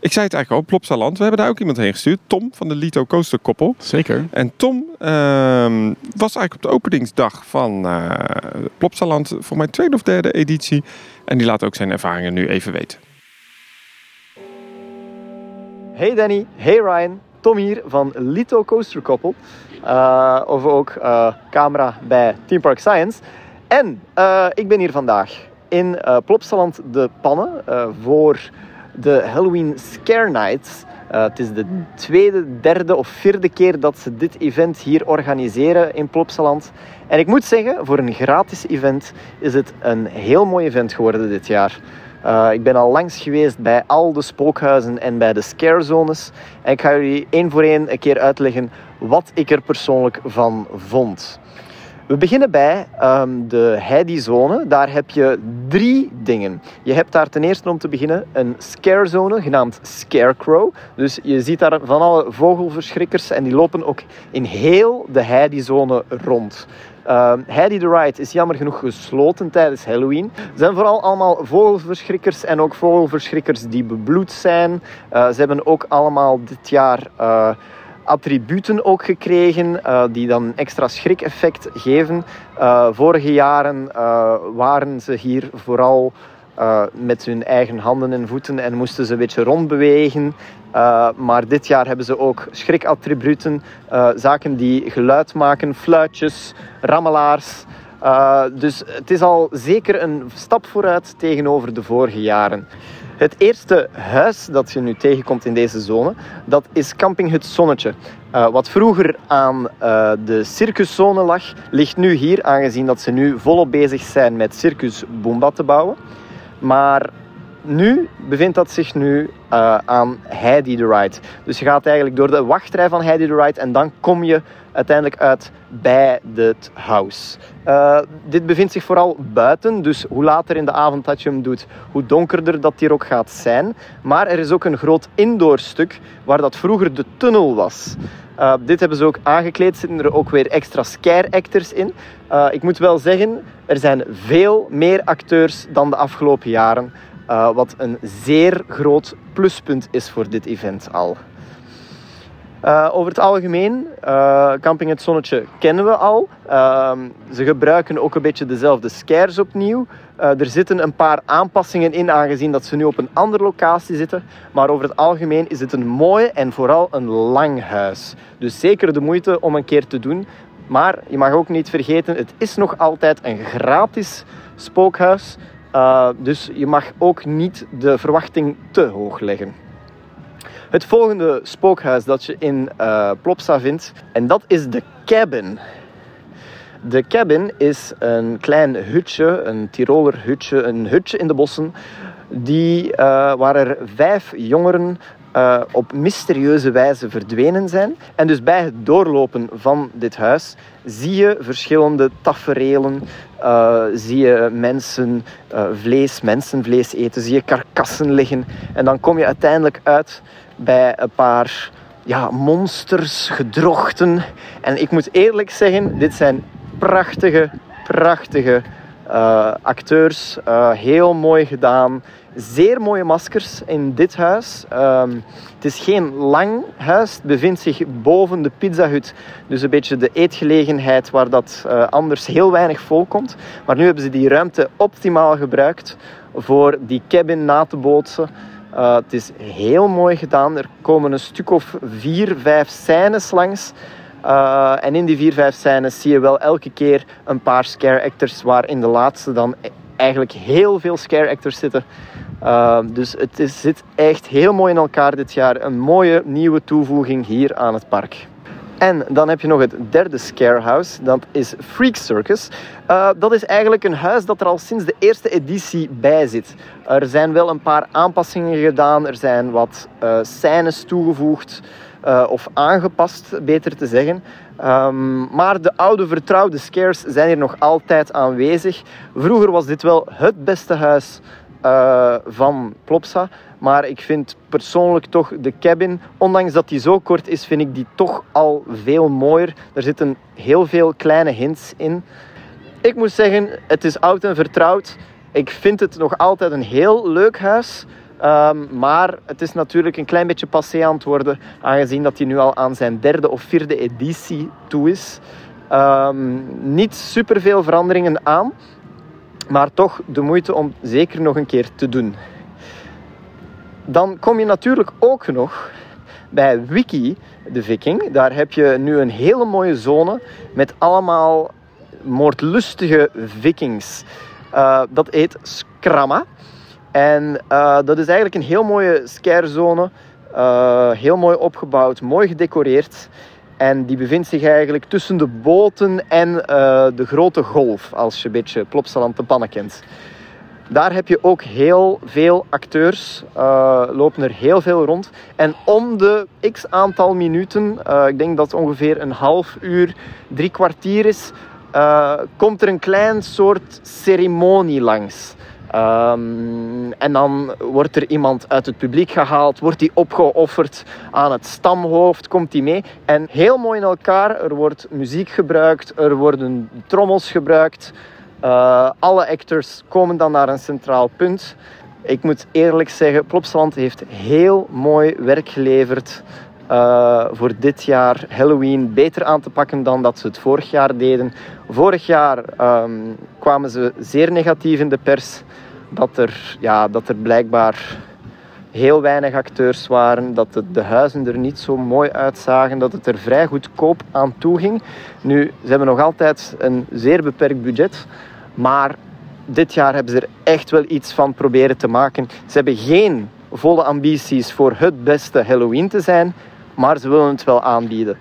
Ik zei het eigenlijk al, Plopsaland. We hebben daar ook iemand heen gestuurd. Tom van de Lito Coaster Koppel. Zeker. En Tom ehm, was eigenlijk op de openingsdag van eh Plopsaland voor mijn tweede of derde editie. En die laat ook zijn ervaringen nu even weten. Hey Danny, hey Ryan, Tom hier van Lito Coaster Koppel. Eh, of ook eh, camera bij Team Park Science. En eh, ik ben hier vandaag in eh Plopsaland de Pannen eh, voor de Halloween Scare Nights. Eh, het is de tweede, derde of vierde keer dat ze dit event hier organiseren in Plopsaland. En ik moet zeggen, voor een gratis event is het een heel mooi event geworden dit jaar. Uh, ik ben al langs geweest bij al de spookhuizen en bij de scarezones. En ik ga jullie één voor één een keer uitleggen wat ik er persoonlijk van vond. We beginnen bij um, de Heidi-zone. Daar heb je drie dingen. Je hebt daar ten eerste om te beginnen een scarezone genaamd Scarecrow. Dus je ziet daar van alle vogelverschrikkers en die lopen ook in heel de Heidi-zone rond. Uh, Heidi the Ride is jammer genoeg gesloten tijdens Halloween. Er zijn vooral allemaal vogelverschrikkers en ook vogelverschrikkers die bebloed zijn. Uh, ze hebben ook allemaal dit jaar uh, attributen ook gekregen uh, die dan extra schrik-effect geven. Uh, vorige jaren uh, waren ze hier vooral met hun eigen handen en voeten en moesten ze een beetje rondbewegen. maar dit jaar hebben ze ook schrikattributen, zaken die geluid maken, fluitjes, rammelaars. dus het is al zeker een stap vooruit tegenover de vorige jaren. Het eerste huis dat je nu tegenkomt in deze zone, dat is campinghut Zonnetje. Uh, wat vroeger aan uh, de circuszone lag, ligt nu hier, aangezien dat ze nu volop bezig zijn met Circus Boomba te bouwen. Maar nu bevindt dat zich nu uh, aan Heidi the Ride. Dus je gaat eigenlijk door de wachtrij van Heidi the Ride en dan kom je uiteindelijk uit bij het house. Uh, dit bevindt zich vooral buiten, dus hoe later in de avond dat je hem doet, hoe donkerder dat hier ook gaat zijn. Maar er is ook een groot indoor stuk waar dat vroeger de tunnel was. Uh, dit hebben ze ook aangekleed, zitten er ook weer extra scare actors in. Ik moet wel zeggen, er zijn veel meer acteurs dan de afgelopen jaren. Uh, wat een zeer groot pluspunt is voor dit event al. Uh, over het algemeen, uh, Camping Het Zonnetje kennen we al. Uh, ze gebruiken ook een beetje dezelfde scares opnieuw. er zitten een paar aanpassingen in, aangezien dat ze nu op een andere locatie zitten. Maar over het algemeen is het een mooi en vooral een lang huis. Dus zeker de moeite om een keer te doen. Maar je mag ook niet vergeten, het is nog altijd een gratis spookhuis. Dus je mag ook niet de verwachting te hoog leggen. Het volgende spookhuis dat je in uh, Plopsa vindt, en dat is de Cabin. De Cabin is een klein hutje, een Tiroler hutje, een hutje in de bossen, die, uh, waar er vijf jongeren uh, op mysterieuze wijze verdwenen zijn. En dus bij het doorlopen van dit huis zie je verschillende taferelen. Uh, zie je mensen uh, vlees, mensenvlees eten, zie je karkassen liggen. En dan kom je uiteindelijk uit bij een paar ja, monsters, gedrochten. En ik moet eerlijk zeggen, dit zijn prachtige, prachtige uh, acteurs. Uh, heel mooi gedaan. Zeer mooie maskers in dit huis. Um, het is geen lang huis. Het bevindt zich boven de pizzahut. Dus een beetje de eetgelegenheid waar dat uh, anders heel weinig volk komt. Maar nu hebben ze die ruimte optimaal gebruikt voor die cabin na te bootsen. Het is heel mooi gedaan. Er komen een stuk of vier, vijf scènes langs. Uh, en in die vier, vijf scènes zie je wel elke keer een paar scare actors, waar in de laatste dan eigenlijk heel veel scare actors zitten. Uh, dus het is, zit echt heel mooi in elkaar dit jaar. Een mooie nieuwe toevoeging hier aan het park. En dan heb je nog het derde scarehouse, dat is Freak Circus. Uh, dat is eigenlijk een huis dat er al sinds de eerste editie bij zit. Er zijn wel een paar aanpassingen gedaan, er zijn wat scènes toegevoegd uh, of aangepast, beter te zeggen. Um, maar de oude vertrouwde scares zijn hier nog altijd aanwezig. Vroeger was dit wel het beste huis van Plopsa. Maar ik vind persoonlijk toch de cabin, ondanks dat die zo kort is, vind ik die toch al veel mooier. Er zitten heel veel kleine hints in. Ik moet zeggen, het is oud en vertrouwd. Ik vind het nog altijd een heel leuk huis. Um, maar het is natuurlijk een klein beetje passé aan het worden, aangezien dat hij nu al aan zijn derde of vierde editie toe is. Um, niet superveel veranderingen aan, maar toch de moeite om zeker nog een keer te doen. Dan kom je natuurlijk ook nog bij Wiki de Viking. Daar heb je nu een hele mooie zone met allemaal moordlustige vikings. Uh, dat heet Skramma. En uh, dat is eigenlijk een heel mooie scarezone. Uh, heel mooi opgebouwd, mooi gedecoreerd. En die bevindt zich eigenlijk tussen de boten en de grote golf, als je een beetje Plopsaland te pannen kent. Daar heb je ook heel veel acteurs, uh, lopen er heel veel rond. En om de x aantal minuten, ik denk dat het ongeveer een half uur, drie kwartier is, komt er een klein soort ceremonie langs. Um, en dan wordt er iemand uit het publiek gehaald, wordt die opgeofferd aan het stamhoofd, komt die mee. En heel mooi in elkaar, er wordt muziek gebruikt, er worden trommels gebruikt. Uh, alle actors komen dan naar een centraal punt. Ik moet eerlijk zeggen, Plopsaland heeft heel mooi werk geleverd uh, voor dit jaar Halloween beter aan te pakken dan dat ze het vorig jaar deden. Vorig jaar um, kwamen ze zeer negatief in de pers dat er, ja, dat er blijkbaar heel weinig acteurs waren, dat de, de, huizen er niet zo mooi uitzagen, dat het er vrij goedkoop aan toe ging. Nu, ze hebben nog altijd een zeer beperkt budget, maar dit jaar hebben ze er echt wel iets van proberen te maken. Ze hebben geen volle ambities voor het beste Halloween te zijn, maar ze willen het wel aanbieden.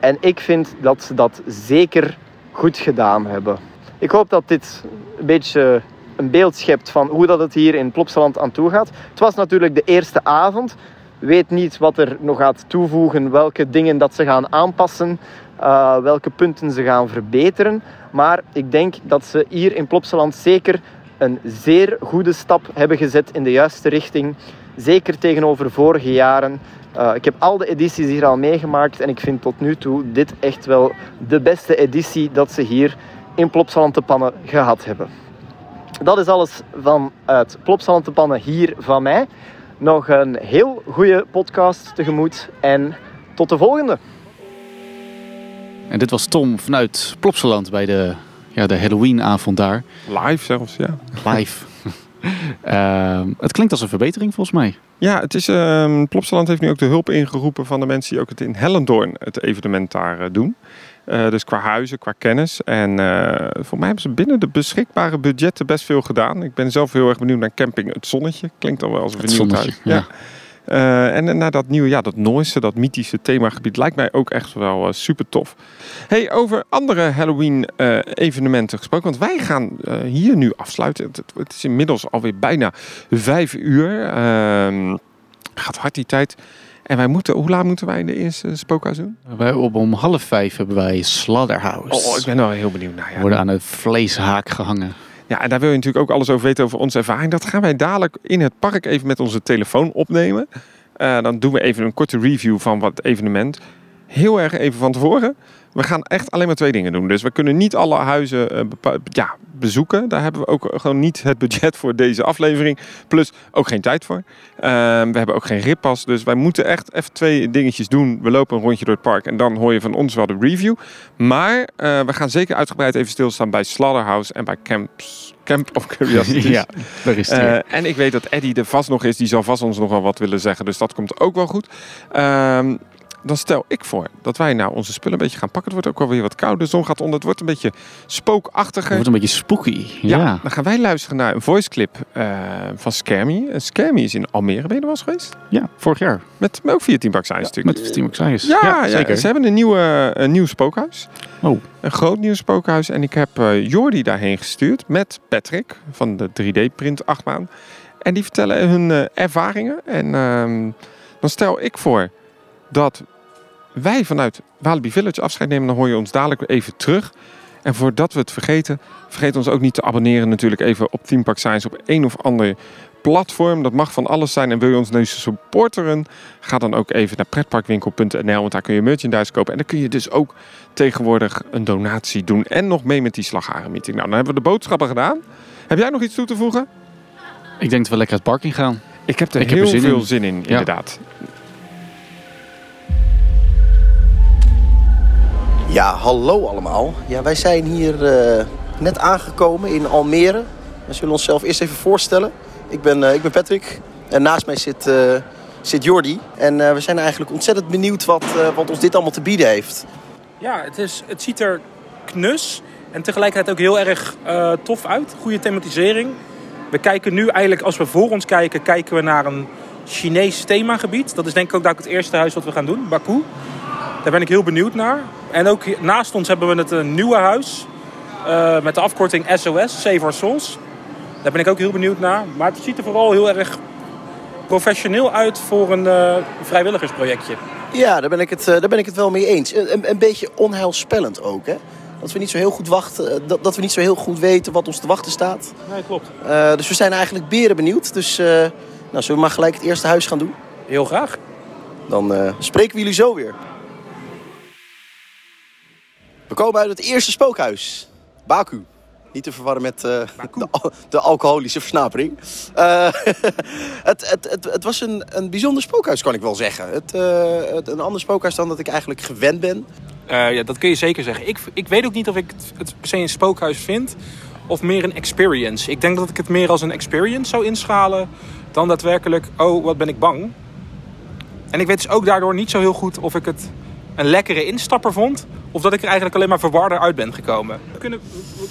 En ik vind dat ze dat zeker goed gedaan hebben. Ik hoop dat dit een beetje een beeld schept van hoe dat het hier in Plopsaland aan toe gaat. Het was natuurlijk de eerste avond. Weet niet wat er nog gaat toevoegen, welke dingen dat ze gaan aanpassen, uh, welke punten ze gaan verbeteren. Maar ik denk dat ze hier in Plopsaland zeker een zeer goede stap hebben gezet in de juiste richting. Zeker tegenover vorige jaren. Uh, ik heb al de edities hier al meegemaakt en ik vind tot nu toe dit echt wel de beste editie dat ze hier in Plopsaland te pannen gehad hebben. Dat is alles vanuit Plopsalantenpannen hier van mij. Nog een heel goede podcast tegemoet en tot de volgende. En dit was Tom vanuit Plopsaland bij de, ja, de Halloween-avond daar. Live zelfs, ja. Live. Ehm, het klinkt als een verbetering volgens mij. Ja, het is, ehm Plopsaland heeft nu ook de hulp ingeroepen van de mensen die ook het in Hellendoorn het evenement daar eh, doen. Eh, dus qua huizen, qua kennis. En eh voor mij hebben ze binnen de beschikbare budgetten best veel gedaan. Ik ben zelf heel erg benieuwd naar camping Het Zonnetje. Klinkt al wel als een vernieuwd huis. Ja. Eh, en naar dat nieuwe, ja, dat Nooise, dat mythische themagebied lijkt mij ook echt wel super tof. Hey, over andere Halloween eh, evenementen gesproken, want wij gaan hier nu afsluiten. Het, het- het is inmiddels alweer bijna vijf uur. Ehm, gaat hard die tijd. En wij moeten, hoe laat moeten wij in de eerste spookhuis doen? Wij op om half vijf hebben wij Slaughterhouse. Oh, ik ben wel heel benieuwd naar. Ja. worden aan de vleeshaak gehangen. ja, en daar wil je natuurlijk ook alles over weten over onze ervaring. Dat gaan wij dadelijk in het park even met onze telefoon opnemen. Eh, dan doen we even een korte review van wat evenement. Heel erg even van tevoren. We gaan echt alleen maar twee dingen doen. Dus we kunnen niet alle huizen eh, ja, bezoeken. Daar hebben we ook gewoon niet het budget voor deze aflevering. Plus ook geen tijd voor. Ehm, we hebben ook geen rippas. Dus wij moeten echt even twee dingetjes doen. We lopen een rondje door het park. En dan hoor je van ons wel de review. Maar eh, we gaan zeker uitgebreid even stilstaan bij Slaughterhouse en bij Camps, Camp of Curiosities. ja, daar is Eh, en ik weet dat Eddie er vast nog is. Die zal vast ons nog wel wat willen zeggen. Dus dat komt ook wel goed. Ehm, dan stel ik voor dat wij nou onze spullen een beetje gaan pakken. Het wordt ook wel weer wat koud. De zon gaat onder. Het wordt een beetje Het spookachtiger. wordt een beetje spooky. Ja, Ja. dan gaan wij luisteren naar een voiceclip eh van Scammy. En Scammy is in Almere. Ben je er wel eens geweest? ja, vorig jaar. Met, ook via Team Science natuurlijk. Met Team Science. Ja, ja, zeker. ze hebben een, nieuwe, een nieuw spookhuis. Oh. Een groot nieuw spookhuis. En ik heb eh Jordi daarheen gestuurd met Patrick van de 3D-print achtbaan. En die vertellen hun eh, ervaringen. En ehm, dan stel ik voor dat wij vanuit Walibi Village afscheid nemen. Dan hoor je ons dadelijk weer even terug. En voordat we het vergeten, vergeet ons ook niet te abonneren natuurlijk even op Team Park Science op een of ander platform. Dat mag van alles zijn. En wil je ons nu supporteren, ga dan ook even naar pretparkwinkel.nl. Want daar kun je merchandise kopen. En dan kun je dus ook tegenwoordig een donatie doen. En nog mee met die slagarenmeeting. Nou, dan hebben we de boodschappen gedaan. Heb jij nog iets toe te voegen? Ik denk dat we lekker het park in gaan. Ik heb er Ik heb heel er zin veel in. zin in, inderdaad. Ja, hallo allemaal. Ja, wij zijn hier eh, net aangekomen in Almere. We zullen onszelf eerst even voorstellen. Ik ben, eh, ik ben Patrick en naast mij zit, eh zit Jordi. En we zijn eigenlijk ontzettend benieuwd wat, wat ons dit allemaal te bieden heeft. Ja, het, is, het ziet er knus en tegelijkertijd ook heel erg tof uit. Goede thematisering. We kijken nu eigenlijk, als we voor ons kijken, kijken we naar een Chinees themagebied. Dat is denk ik ook het eerste huis wat we gaan doen, Baku. Daar ben ik heel benieuwd naar. En ook naast ons hebben we het een nieuwe huis. eh, met de afkorting SOS, Save Our Souls. Daar ben ik ook heel benieuwd naar. Maar het ziet er vooral heel erg professioneel uit voor een eh, vrijwilligersprojectje. Ja, daar ben ik het, eh, daar ben ik het wel mee eens. Een, een, beetje onheilspellend ook, hè? Dat we, niet zo heel goed wachten, eh, dat, dat we niet zo heel goed weten wat ons te wachten staat. Nee, klopt. Eh, dus we zijn eigenlijk beren benieuwd. Dus eh, nou, zullen we maar gelijk het eerste huis gaan doen? Heel graag. Dan eh, spreken we jullie zo weer. We komen uit het eerste spookhuis. Baku. Niet te verwarren met eh, de, al- de alcoholische versnapering. Eh, het, het, het, het was een, een bijzonder spookhuis, kan ik wel zeggen. Het, eh, het, een ander spookhuis dan dat ik eigenlijk gewend ben. Ja, dat kun je zeker zeggen. Ik, ik weet ook niet of ik het, het per se een spookhuis vind of meer een experience. Ik denk dat ik het meer als een experience zou inschalen dan daadwerkelijk, oh, wat ben ik bang. En ik weet dus ook daardoor niet zo heel goed of ik het een lekkere instapper vond of dat ik er eigenlijk alleen maar verwarder uit ben gekomen. We kunnen,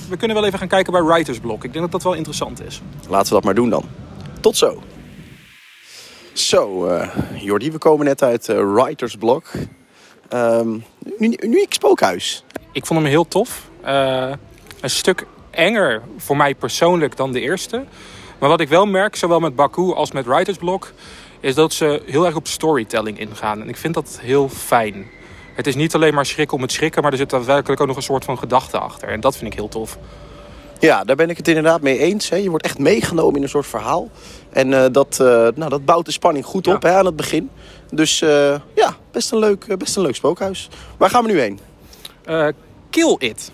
we, kunnen wel even gaan kijken bij Writers Block. Ik denk dat dat wel interessant is. Laten we dat maar doen dan. Tot zo. Zo, eh Jordi, we komen net uit eh Writers Block. Ehm nu, uniek spookhuis. Ik vond hem heel tof. Eh, een stuk enger voor mij persoonlijk dan de eerste. Maar wat ik wel merk, zowel met Baku als met Writers Block, is dat ze heel erg op storytelling ingaan. En ik vind dat heel fijn. Het is niet alleen maar schrikken om het schrikken, maar er zit daadwerkelijk ook nog een soort van gedachte achter. En dat vind ik heel tof. Ja, daar ben ik het inderdaad mee eens. Hè. Je wordt echt meegenomen in een soort verhaal. En eh, dat, eh, nou, dat bouwt de spanning goed Ja. op hè, aan het begin. Dus eh, ja, best een, leuk, best een leuk spookhuis. Waar gaan we nu heen? Kill It.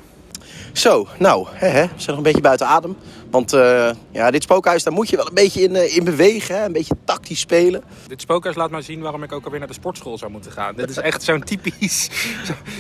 Zo, nou, hè, hè, we zijn nog een beetje buiten adem. Want eh, ja, dit spookhuis, daar moet je wel een beetje in, eh, in bewegen. Hè? Een beetje tactisch spelen. Dit spookhuis laat maar zien waarom ik ook alweer naar de sportschool zou moeten gaan. Dit is echt zo'n typisch...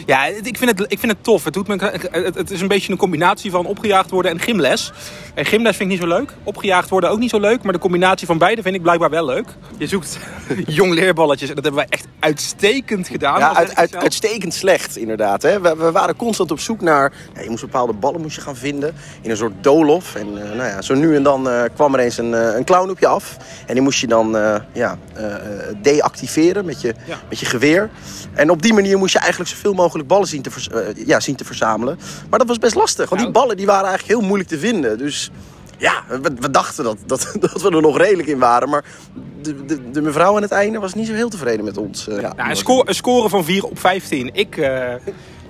Ja, ik vind, het, ik vind het tof. Het, doet me, het, het is een beetje een combinatie van opgejaagd worden en gymles. En gymles vind ik niet zo leuk. Opgejaagd worden ook niet zo leuk. Maar de combinatie van beide vind ik blijkbaar wel leuk. Je zoekt jong leerballetjes. En dat hebben wij echt uitstekend gedaan. Ja, uit, uitstekend slecht, inderdaad. Hè? We, we waren constant op zoek naar... Ja, je moest bepaalde ballen moest je gaan vinden in een soort doolhof. En nou ja, zo nu en dan eh, kwam er eens een, eh, een clown op je af. En die moest je dan eh, ja, eh, eh, deactiveren met je, Ja. met je geweer. En op die manier moest je eigenlijk zoveel mogelijk ballen zien te, eh, ja, zien te verzamelen. Maar dat was best lastig, want die Nou. ballen die waren eigenlijk heel moeilijk te vinden. Dus ja, we, we dachten dat, dat, dat we er nog redelijk in waren. Maar de, de, de mevrouw aan het einde was niet zo heel tevreden met ons. eh, ja. Ja, een, score, een score van 4 op 15. Ik, eh,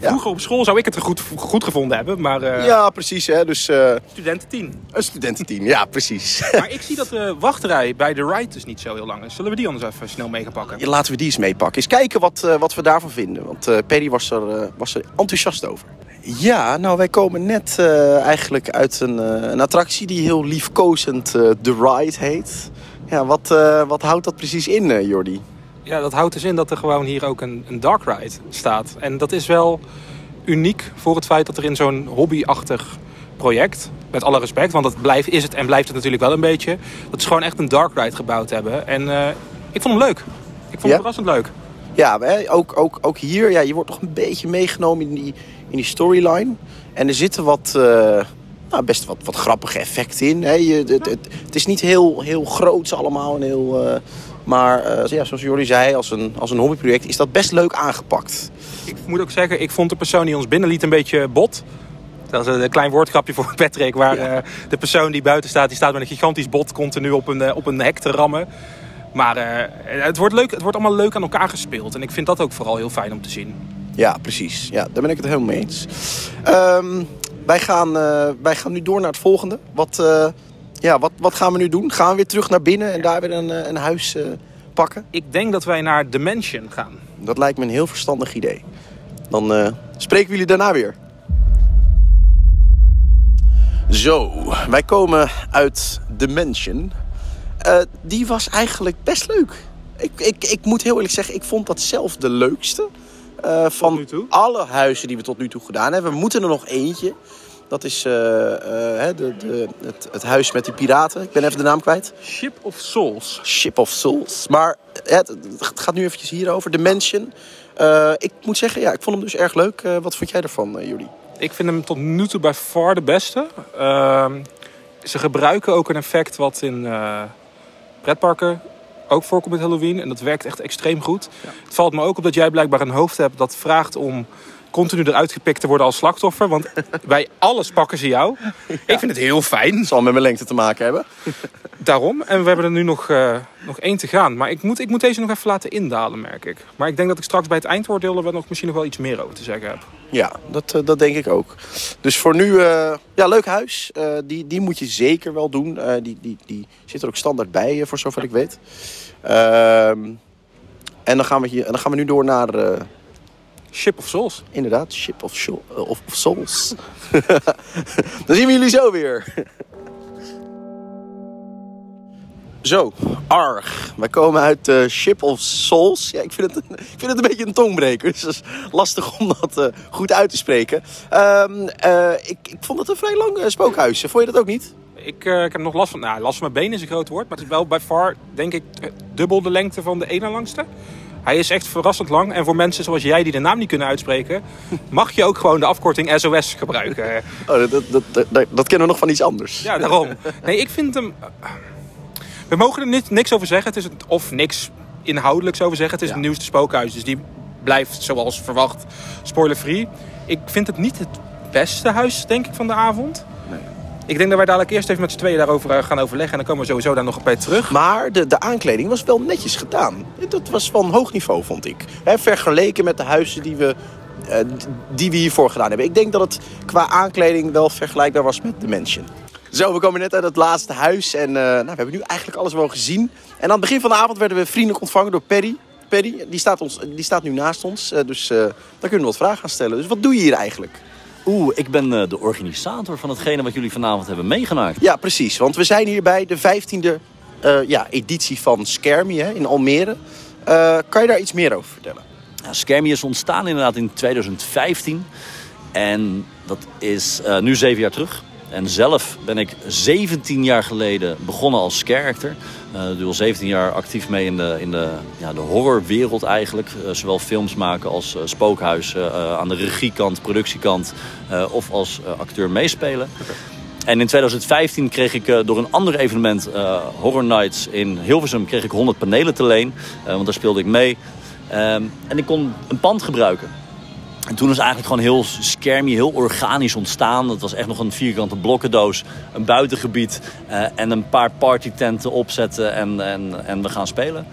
Vroeger op school zou ik het goed, goed gevonden hebben. Maar eh, Ja, precies. Hè? Dus eh, studenten 10. een studententeam, ja, precies. Maar ik zie dat de wachterij bij de ride dus niet zo heel lang is. Zullen we die anders even snel mee gaan pakken? Ja, laten we die eens meepakken. Eens kijken wat, eh, wat we daarvan vinden. Want eh Perry was er, eh, was er enthousiast over. Ja, nou wij komen net eh, eigenlijk uit een, eh, een attractie die heel liefkozend The Ride heet. Ja, wat, eh, wat houdt dat precies in, eh, Jordi? Ja, dat houdt dus in dat er gewoon hier ook een, een dark ride staat. En dat is wel uniek voor het feit dat er in zo'n hobbyachtig project, met alle respect, want dat blijft, is het en blijft het natuurlijk wel een beetje, dat ze gewoon echt een dark ride gebouwd hebben. En eh, ik vond hem leuk. Ik vond Ja? hem verrassend leuk. Ja, ook, ook, ook hier, ja, je wordt toch een beetje meegenomen in die, in die storyline. En er zitten wat, eh, nou, best wat, wat grappige effecten in. Hè. Je, het, het, het is niet heel, heel groots allemaal. En heel, eh, maar eh, ja, zoals Jordi zei, als een, als een hobbyproject is dat best leuk aangepakt. Ik moet ook zeggen, ik vond de persoon die ons binnenliet een beetje bot. Dat is een klein woordgrapje voor Patrick, waar eh, de persoon die buiten staat, die staat met een gigantisch bot continu op een, eh, op een hek te rammen. Maar eh, het, wordt leuk, het wordt allemaal leuk aan elkaar gespeeld. En ik vind dat ook vooral heel fijn om te zien. Ja, precies. Ja, daar ben ik het helemaal mee eens. Ehm, wij, gaan, eh, wij gaan nu door naar het volgende. Wat, eh, ja, wat, wat gaan we nu doen? Gaan we weer terug naar binnen en daar weer een, eh, een huis eh, pakken? Ik denk dat wij naar Dimension gaan. Dat lijkt me een heel verstandig idee. Dan eh, spreken we jullie daarna weer. Zo, wij komen uit Dimension. Eh die was eigenlijk best leuk. Ik, ik, ik moet heel eerlijk zeggen, ik vond dat zelf de leukste. van alle huizen die we tot nu toe gedaan hebben. We moeten er nog eentje. Dat is eh, eh, de, de, het, het huis met die piraten. Ik ben even de naam kwijt. Ship of Souls. Ship of Souls. Maar het, het gaat nu eventjes hierover. Dimension. Eh ik moet zeggen, ja, ik vond hem dus erg leuk. Wat vond jij ervan, Jullie? Ik vind hem tot nu toe bij far de beste. Ehm, ze gebruiken ook een effect wat in pretparken ook voorkomt met Halloween. En dat werkt echt extreem goed. Het valt me ook op dat jij blijkbaar een hoofd hebt dat vraagt om continu eruit gepikt te worden als slachtoffer. Want bij alles pakken ze jou. Ik vind het heel fijn. Het zal met mijn lengte te maken hebben. Daarom. En we hebben er nu nog, eh, nog één te gaan. Maar ik moet, ik moet deze nog even laten indalen, merk ik. Maar ik denk dat ik straks bij het eindoordeel er wel nog misschien nog wel iets meer over te zeggen heb. Ja, dat, eh, dat denk ik ook. Dus voor nu, eh, ja, leuk huis. Die, die moet je zeker wel doen. Die, die, die zit er ook standaard bij, voor zover ik weet. Ehm, en dan gaan, we hier, dan gaan we nu door naar, Ship of Souls. inderdaad, Ship of, eh, of, Souls. dan zien we jullie zo weer. Zo, Arg. Wij komen uit eh, Ship of Souls. Ja, ik vind, het, een- ik vind het een beetje een tongbreker. Dus dat is lastig om dat eh, goed uit te spreken. Ehm, eh, ik, ik vond het een vrij lang spookhuis. Vond je dat ook niet? Ik, ik heb nog last van, nou, last van mijn benen is een groot woord, maar het is wel bij far, denk ik, dubbel de lengte van de ene langste. Hij is echt verrassend lang. En voor mensen zoals jij die de naam niet kunnen uitspreken, mag je ook gewoon de afkorting SOS gebruiken. Oh, dat, dat, dat, dat, kennen we nog van iets anders. Ja, daarom. Nee, ik vind hem. eh, We mogen er niet, niks over zeggen. Het is het, of niks inhoudelijks over zeggen. Het is Ja. het nieuwste spookhuis. Dus die blijft zoals verwacht spoiler-free. Ik vind het niet het beste huis, denk ik, van de avond. Ik denk dat wij dadelijk eerst even met z'n tweeën daarover eh, gaan overleggen. En dan komen we sowieso daar nog bij terug. Maar de, de aankleding was wel netjes gedaan. Dat was van hoog niveau, vond ik. Hè, vergeleken met de huizen die we, eh, die we hiervoor gedaan hebben. Ik denk dat het qua aankleding wel vergelijkbaar was met The Mansion. Zo, we komen net uit het laatste huis. En eh, nou, we hebben nu eigenlijk alles wel gezien. En aan het begin van de avond werden we vriendelijk ontvangen door Perry. Perry, die staat, ons, die staat nu naast ons. dus daar kunnen we wat vragen gaan stellen. Dus wat doe je hier eigenlijk? Oeh, ik ben eh, de organisator van hetgene wat jullie vanavond hebben meegemaakt. Ja, precies. Want we zijn hier bij de 15e eh, ja, editie van Skermie hè, in Almere. Eh, kan je daar iets meer over vertellen? Ja, Skermie is ontstaan inderdaad in 2015. En dat is nu zeven jaar terug. En zelf ben ik 17 jaar geleden begonnen als character. Eh ik doe al 17 jaar actief mee in de, in de, ja, de horrorwereld eigenlijk. Eh, zowel films maken als spookhuis. eh, eh, aan de regiekant, productiekant. of als acteur meespelen. En in 2015 kreeg ik door een ander evenement, Horror Nights in Hilversum, kreeg ik 100 panelen te leen. Want daar speelde ik mee. Ehm, en ik kon een pand gebruiken. En toen is eigenlijk gewoon heel skermy, heel organisch ontstaan. Het was echt nog een vierkante blokkendoos, een buitengebied eh, en een paar partytenten opzetten en, en, en we gaan spelen.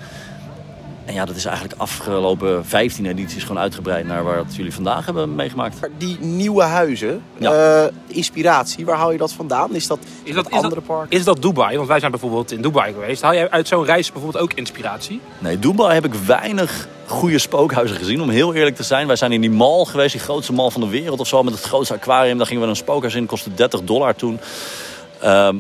En ja, dat is eigenlijk afgelopen 15 edities gewoon uitgebreid naar waar het jullie vandaag hebben meegemaakt. Maar Die nieuwe huizen, Ja. eh, inspiratie, waar haal je dat vandaan? Is dat, Is dat, is, andere dat, parken? is dat Dubai? Want wij zijn bijvoorbeeld in Dubai geweest. Haal jij uit zo'n reis bijvoorbeeld ook inspiratie? Nee, Dubai heb ik weinig goede spookhuizen gezien, om heel eerlijk te zijn. Wij zijn in die mall geweest, die grootste mall van de wereld of zo, met het grootste aquarium. Daar gingen we een spookhuis in, kostte 30 dollar toen. Ehm,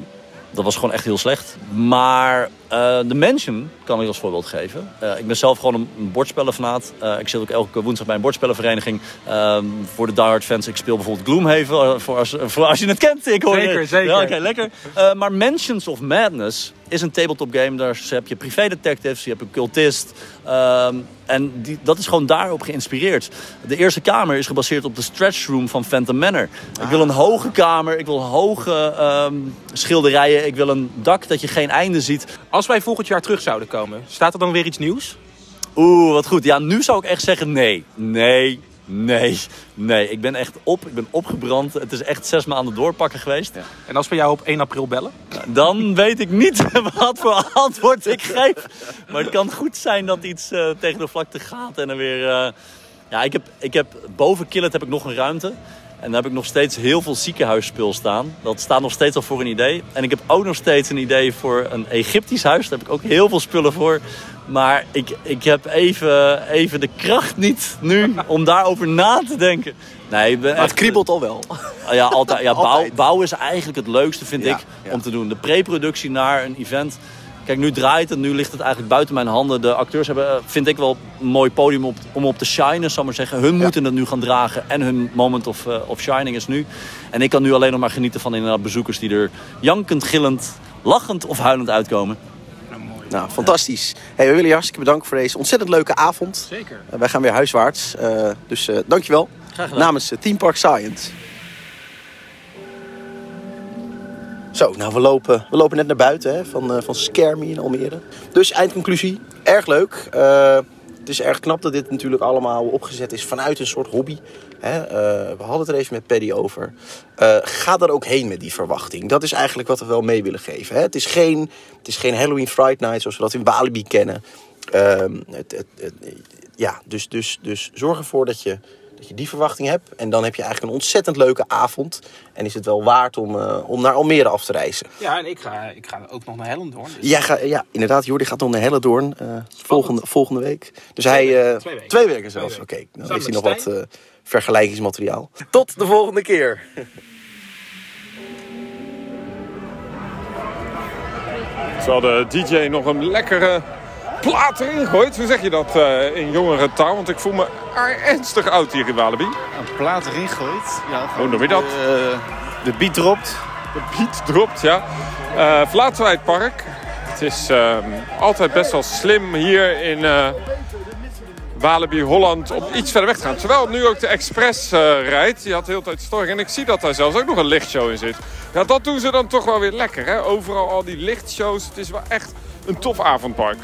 dat was gewoon echt heel slecht. Maar eh, de Mansion kan ik als voorbeeld geven. Eh, ik ben zelf gewoon een, een bordspellenfanaat. Eh, ik zit ook elke woensdag bij een bordspellenvereniging. Ehm, voor de diehard fans, ik speel bijvoorbeeld Gloomhaven. voor, als, voor als je het kent. Ik hoor Zeker, zeker. Ja, oké, lekker. Maar Mansions of Madness is een tabletop game. Daar heb je privé detectives, je hebt een cultist. Ehm, en die, dat is gewoon daarop geïnspireerd. De eerste kamer is gebaseerd op de stretch room van Phantom Manor. Ik wil een hoge kamer, ik wil hoge ehm, schilderijen. Ik wil een dak dat je geen einde ziet. Als wij volgend jaar terug zouden komen, staat er dan weer iets nieuws? Oeh, wat goed. Ja, nu zou ik echt zeggen nee. Nee, nee, nee. Ik ben echt op, ik ben opgebrand. Het is echt zes maanden doorpakken geweest. En als we jou op 1 april bellen? Dan weet ik niet wat voor antwoord ik geef. Maar het kan goed zijn dat iets eh, tegen de vlakte gaat en er weer... eh, Ja, ik heb, ik heb, boven Killet heb ik nog een ruimte. En daar heb ik nog steeds heel veel ziekenhuisspul staan. Dat staat nog steeds al voor een idee. En ik heb ook nog steeds een idee voor een Egyptisch huis. Daar heb ik ook heel veel spullen voor. Maar ik, ik heb even, even de kracht niet nu om daarover na te denken. Nee, ik ben Maar het kriebelt al wel. Ah, Ja, altijd. Ja, bouw, Altijd. is eigenlijk het leukste, vind Ja, ik, ja. om te doen. De pre-productie naar een event. Kijk, nu draait het, nu ligt het eigenlijk buiten mijn handen. De acteurs hebben, eh, vind ik wel, een mooi podium op, om op te shinen, zal ik maar zeggen. Hun moeten het nu gaan dragen en hun moment of, eh, of shining is nu. En ik kan nu alleen nog maar genieten van inderdaad bezoekers die er jankend, gillend, lachend of huilend uitkomen. Nou, fantastisch. Hey, we willen je hartstikke bedanken voor deze ontzettend leuke avond. Zeker. Eh, wij gaan weer huiswaarts. Eh, dus eh, dankjewel. Graag gedaan. Namens Team Park Science. Zo, nou we lopen, we lopen net naar buiten hè, van, eh van Skermie in Almere. Dus eindconclusie, erg leuk. Eh, het is erg knap dat dit natuurlijk allemaal opgezet is vanuit een soort hobby. Hè. Eh, we hadden het er even met Paddy over. Ga er ook heen met die verwachting. Dat is eigenlijk wat we wel mee willen geven. Hè. Het, is geen, het is geen Halloween Fright Night zoals we dat in Walibi kennen. Ehm, het, het- ja, dus, dus, dus zorg ervoor dat je, dat je die verwachting hebt. En dan heb je eigenlijk een ontzettend leuke avond. En is het wel waard om, eh, om naar Almere af te reizen. Ja, en ik ga, ik ga ook nog naar Hellendoorn. Dus Ja, ga, ja inderdaad. Jordi gaat dan naar Hellendoorn eh, volgende, volgende week. Dus hij... eh, Twee weken. Twee weken zelfs. Twee Oké, weken. dan Samen heeft hij nog wat eh, vergelijkingsmateriaal. Tot de volgende keer. Terwijl de DJ nog een lekkere plaat erin gooit. Hoe zeg je dat eh, in jongere taal? Want ik voel me ernstig oud hier in Walibi. Een plaat erin gooit. Ja, Hoe noem je dat? De, de beat dropt. De beat dropt, ja. Wij het is ehm, altijd best wel slim hier in eh, Walibi Holland om iets verder weg te gaan. Terwijl nu ook de Express rijdt. Die had de hele tijd storing. En ik zie dat daar zelfs ook nog een lichtshow in zit. Ja, dat doen ze dan toch wel weer lekker. Hè? Overal al die lichtshows. Het is wel echt een tof avondpark.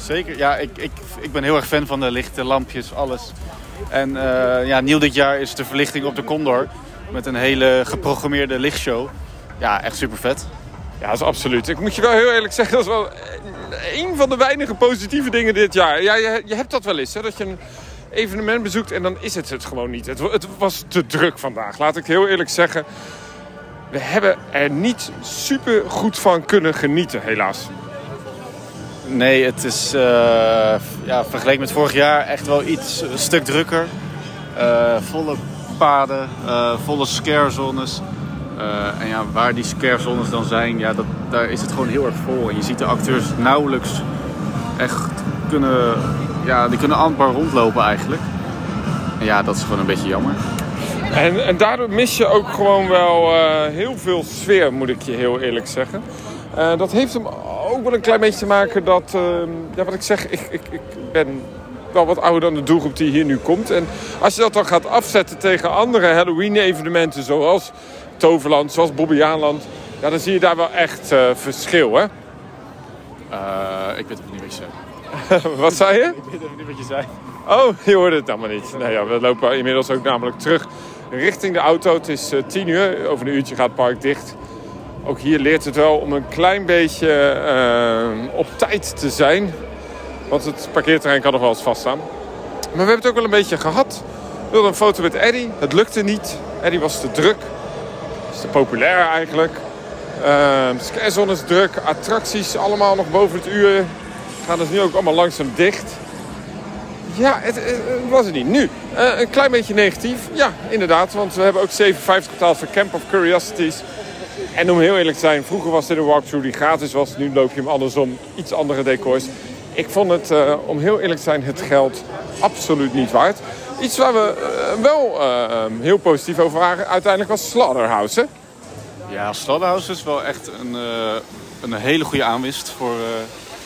Zeker, ja, ik, ik, ik ben heel erg fan van de lichten, lampjes, alles. En eh, ja, nieuw dit jaar is de verlichting op de Condor. Met een hele geprogrammeerde lichtshow. Ja, echt super vet. Ja, dat is absoluut. Ik moet je wel heel eerlijk zeggen, dat is wel een van de weinige positieve dingen dit jaar. Ja, je, je hebt dat wel eens, hè, dat je een evenement bezoekt en dan is het het gewoon niet. Het, het was te druk vandaag, laat ik heel eerlijk zeggen. We hebben er niet super goed van kunnen genieten, helaas. Nee, het is eh, ja, vergeleken met vorig jaar echt wel iets een stuk drukker. Eh, volle paden, eh, volle scarezones. Eh, en ja, waar die scarezones dan zijn, ja, dat, daar is het gewoon heel erg vol. En je ziet de acteurs nauwelijks echt kunnen, ja, die kunnen amper rondlopen eigenlijk. En ja, dat is gewoon een beetje jammer. En, en daardoor mis je ook gewoon wel heel veel sfeer, moet ik je heel eerlijk zeggen. Eh, dat heeft hem ook wel een klein beetje te maken dat, eh, ja, wat ik zeg, ik, ik, ik ben wel wat ouder dan de doelgroep die hier nu komt. En als je dat dan gaat afzetten tegen andere Halloween-evenementen, zoals Toverland, zoals Bobbejaanland, ja, dan zie je daar wel echt eh, verschil, hè? Eh, ik weet even niet wat je zei. wat zei je? Ik weet even niet wat je zei. Oh, je hoorde het allemaal niet. Nou ja, we lopen inmiddels ook namelijk terug richting de auto. Het is tien uur. Over een uurtje gaat het park dicht. Ook hier leert het wel om een klein beetje eh, op tijd te zijn. Want het parkeerterrein kan nog wel eens vaststaan. Maar we hebben het ook wel een beetje gehad. We wilden een foto met Eddie. Het lukte niet. Eddie was te druk. Is te populair eigenlijk. Uh, is druk. Attracties allemaal nog boven het uur. Gaan dus nu ook allemaal langzaam dicht. Ja, het, was het niet. Nu, eh, een klein beetje negatief. Ja, inderdaad. Want we hebben ook 57 betaald voor Camp of Curiosities. En om heel eerlijk te zijn, vroeger was dit een walkthrough die gratis was. Nu loop je hem andersom. Iets andere decors. Ik vond het, eh, om heel eerlijk te zijn, het geld absoluut niet waard. Iets waar we eh, wel eh, heel positief over waren, uiteindelijk was Slaughterhouse. Ja, Slaughterhouse is wel echt een, een hele goede aanwinst voor,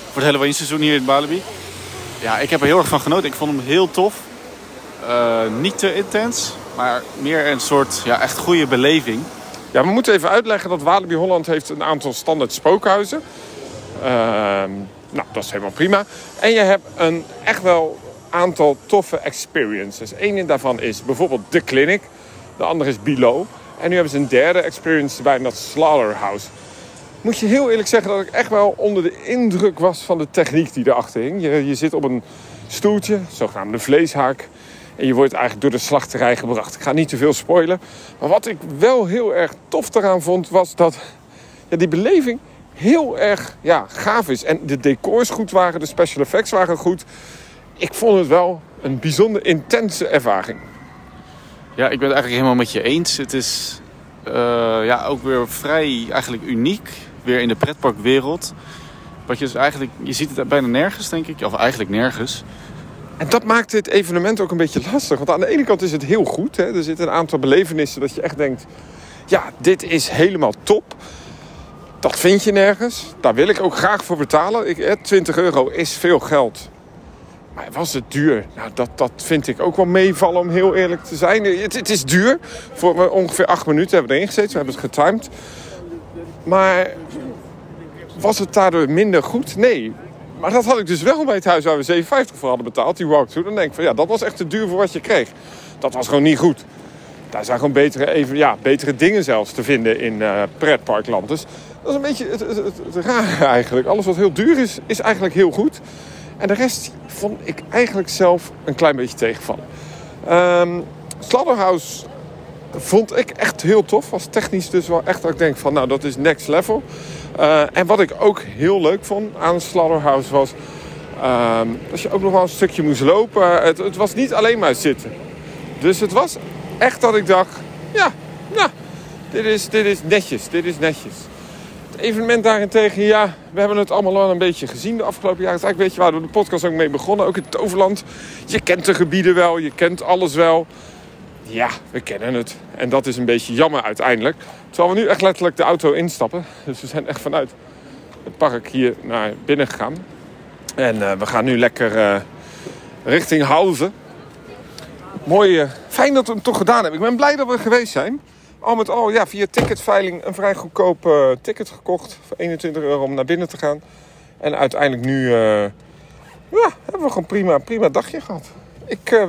voor het Halloween seizoen hier in Balibi. Ja, ik heb er heel erg van genoten. Ik vond hem heel tof. Niet te intens, maar meer een soort ja, echt goede beleving. Ja, we moeten even uitleggen dat Walibi Holland heeft een aantal standaard spookhuizen. Ehm, nou, dat is helemaal prima. En je hebt een echt wel aantal toffe experiences. Eén daarvan is bijvoorbeeld The Clinic. De andere is Below. En nu hebben ze een derde experience erbij dat Slaughterhouse. Moet je heel eerlijk zeggen dat ik echt wel onder de indruk was van de techniek die erachter hing. Je, je zit op een stoeltje, zogenaamde vleeshaak. En je wordt eigenlijk door de slachterij gebracht. Ik ga niet te veel spoilen. Maar wat ik wel heel erg tof eraan vond, was dat ja, die beleving heel erg ja, gaaf is. En de decors goed waren, de special effects waren goed. Ik vond het wel een bijzonder intense ervaring. Ja, ik ben het eigenlijk helemaal met je eens. Het is eh, ja, ook weer vrij eigenlijk uniek. Weer in de pretparkwereld. Wat je dus eigenlijk, je ziet het bijna nergens, denk ik. Of eigenlijk nergens. En dat maakt dit evenement ook een beetje lastig. Want aan de ene kant is het heel goed. Hè? Er zitten een aantal belevenissen dat je echt denkt... Ja, dit is helemaal top. Dat vind je nergens. Daar wil ik ook graag voor betalen. Ik, hè, 20 euro is veel geld. Maar was het duur? Nou, dat, dat vind ik ook wel meevallen om heel eerlijk te zijn. Het, het is duur. Voor ongeveer acht minuten hebben we erin gezeten. We hebben het getimed. Maar was het daardoor minder goed? Nee. Maar dat had ik dus wel bij het huis waar we 57 voor hadden betaald, die walkthrough. Dan denk ik van ja, dat was echt te duur voor wat je kreeg. Dat was gewoon niet goed. Daar zijn gewoon betere, even, ja, betere dingen zelfs te vinden in eh pretparkland. Dus dat is een beetje het, het, rare eigenlijk. Alles wat heel duur is, is eigenlijk heel goed. En de rest vond ik eigenlijk zelf een klein beetje tegenvallen. Ehm Slaughterhouse vond ik echt heel tof. Was technisch dus wel echt dat ik denk van nou dat is next level. Eh, en wat ik ook heel leuk vond aan Slaughterhouse was... ehm, dat je ook nog wel een stukje moest lopen. Het, het was niet alleen maar zitten. Dus het was echt dat ik dacht... Ja, nou, dit is, dit is netjes, dit is netjes. Het evenement daarentegen, ja, we hebben het allemaal al een beetje gezien de afgelopen jaren. Het is eigenlijk je waar we de podcast ook mee begonnen. Ook in Toverland. Je kent de gebieden wel, je kent alles wel. Ja, we kennen het. En dat is een beetje jammer uiteindelijk. Terwijl we nu echt letterlijk de auto instappen. Dus we zijn echt vanuit het park hier naar binnen gegaan. En eh, we gaan nu lekker eh, richting Houzen. Mooi, eh, fijn dat we hem toch gedaan hebben. Ik ben blij dat we geweest zijn. Al met al, ja, via ticketveiling een vrij goedkoop ticket gekocht. Voor 21 euro om naar binnen te gaan. En uiteindelijk nu, ja, hebben we gewoon prima, prima dagje gehad. Ik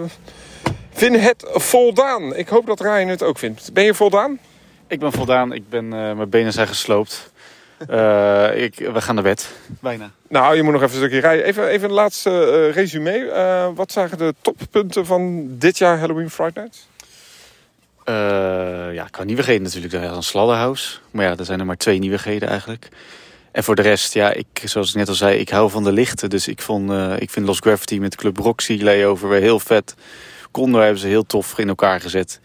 vind het voldaan. Ik hoop dat Ryan het ook vindt. Ben je voldaan? Ik ben voldaan. Ik ben, eh, mijn benen zijn gesloopt. Eh, ik, we gaan naar bed. Bijna. Nou, je moet nog even een stukje rijden. Even, even een laatste eh, resume. Eh, wat zagen de toppunten van dit jaar Halloween Friday Nights? Eh, ja, qua nieuwigheden natuurlijk. Daar is een Slaughterhouse. Maar ja, er zijn er maar twee nieuwigheden eigenlijk. En voor de rest, ja, ik, zoals ik net al zei, ik hou van de lichten. Dus ik, vond, eh, ik vind Lost Gravity met Club Roxy layover weer heel vet. Condor hebben ze heel tof in elkaar gezet.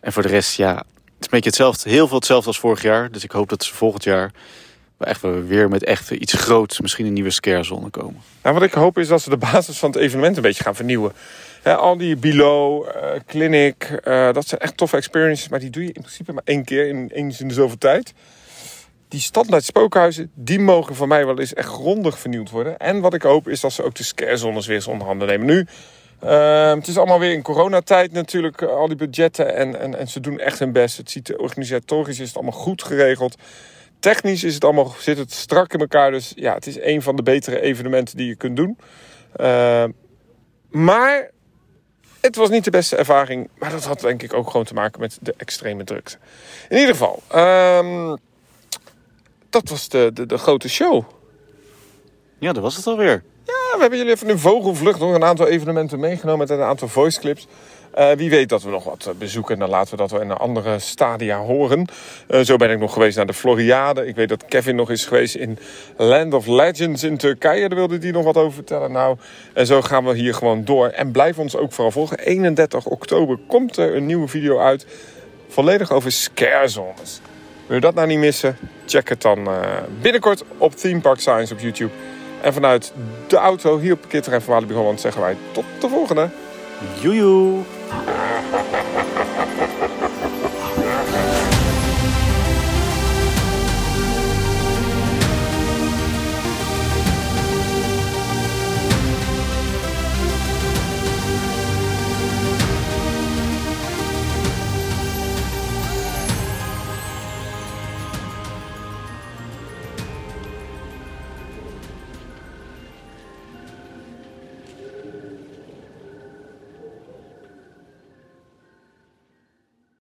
En voor de rest, ja, is een beetje hetzelfde, heel veel hetzelfde als vorig jaar. Dus ik hoop dat ze volgend jaar echt weer met echt iets groots, misschien een nieuwe scarezone komen. Nou, wat ik hoop is dat ze de basis van het evenement een beetje gaan vernieuwen. Hè, al die Below, eh, Clinic, eh, dat zijn echt toffe experiences. Maar die doe je in principe maar één keer, in, eens in de zoveel tijd. Die standaard spookhuizen, die mogen van mij wel eens echt grondig vernieuwd worden. En wat ik hoop is dat ze ook de scarezones weer eens onder handen nemen. Nu, eh, het is allemaal weer in coronatijd natuurlijk, eh, al die budgetten. En, en, en ze doen echt hun best. Het ziet organisatorisch is het allemaal goed geregeld. Technisch is het allemaal, zit het strak in elkaar. Dus ja, het is een van de betere evenementen die je kunt doen. Eh, maar het was niet de beste ervaring. Maar dat had denk ik ook gewoon te maken met de extreme drukte. In ieder geval, ehm, dat was de, de, de grote show. Ja, dat was het alweer. We hebben jullie even in vogelvlucht nog een aantal evenementen meegenomen met een aantal voice clips. Eh, wie weet dat we nog wat eh, bezoeken. Dan laten we dat wel in een andere stadia horen. Eh, zo ben ik nog geweest naar de Floriade. Ik weet dat Kevin nog is geweest in Land of Legends in Turkije. Daar wilde hij nog wat over vertellen. Nou, en zo gaan we hier gewoon door. En blijf ons ook vooral volgen. 31 oktober komt er een nieuwe video uit. Volledig over scarezones. Wil je dat nou niet missen? Check het dan binnenkort op Theme Park Science op YouTube. En vanuit de auto hier op parkeerterrein van Holland zeggen wij tot de volgende. Joejoe!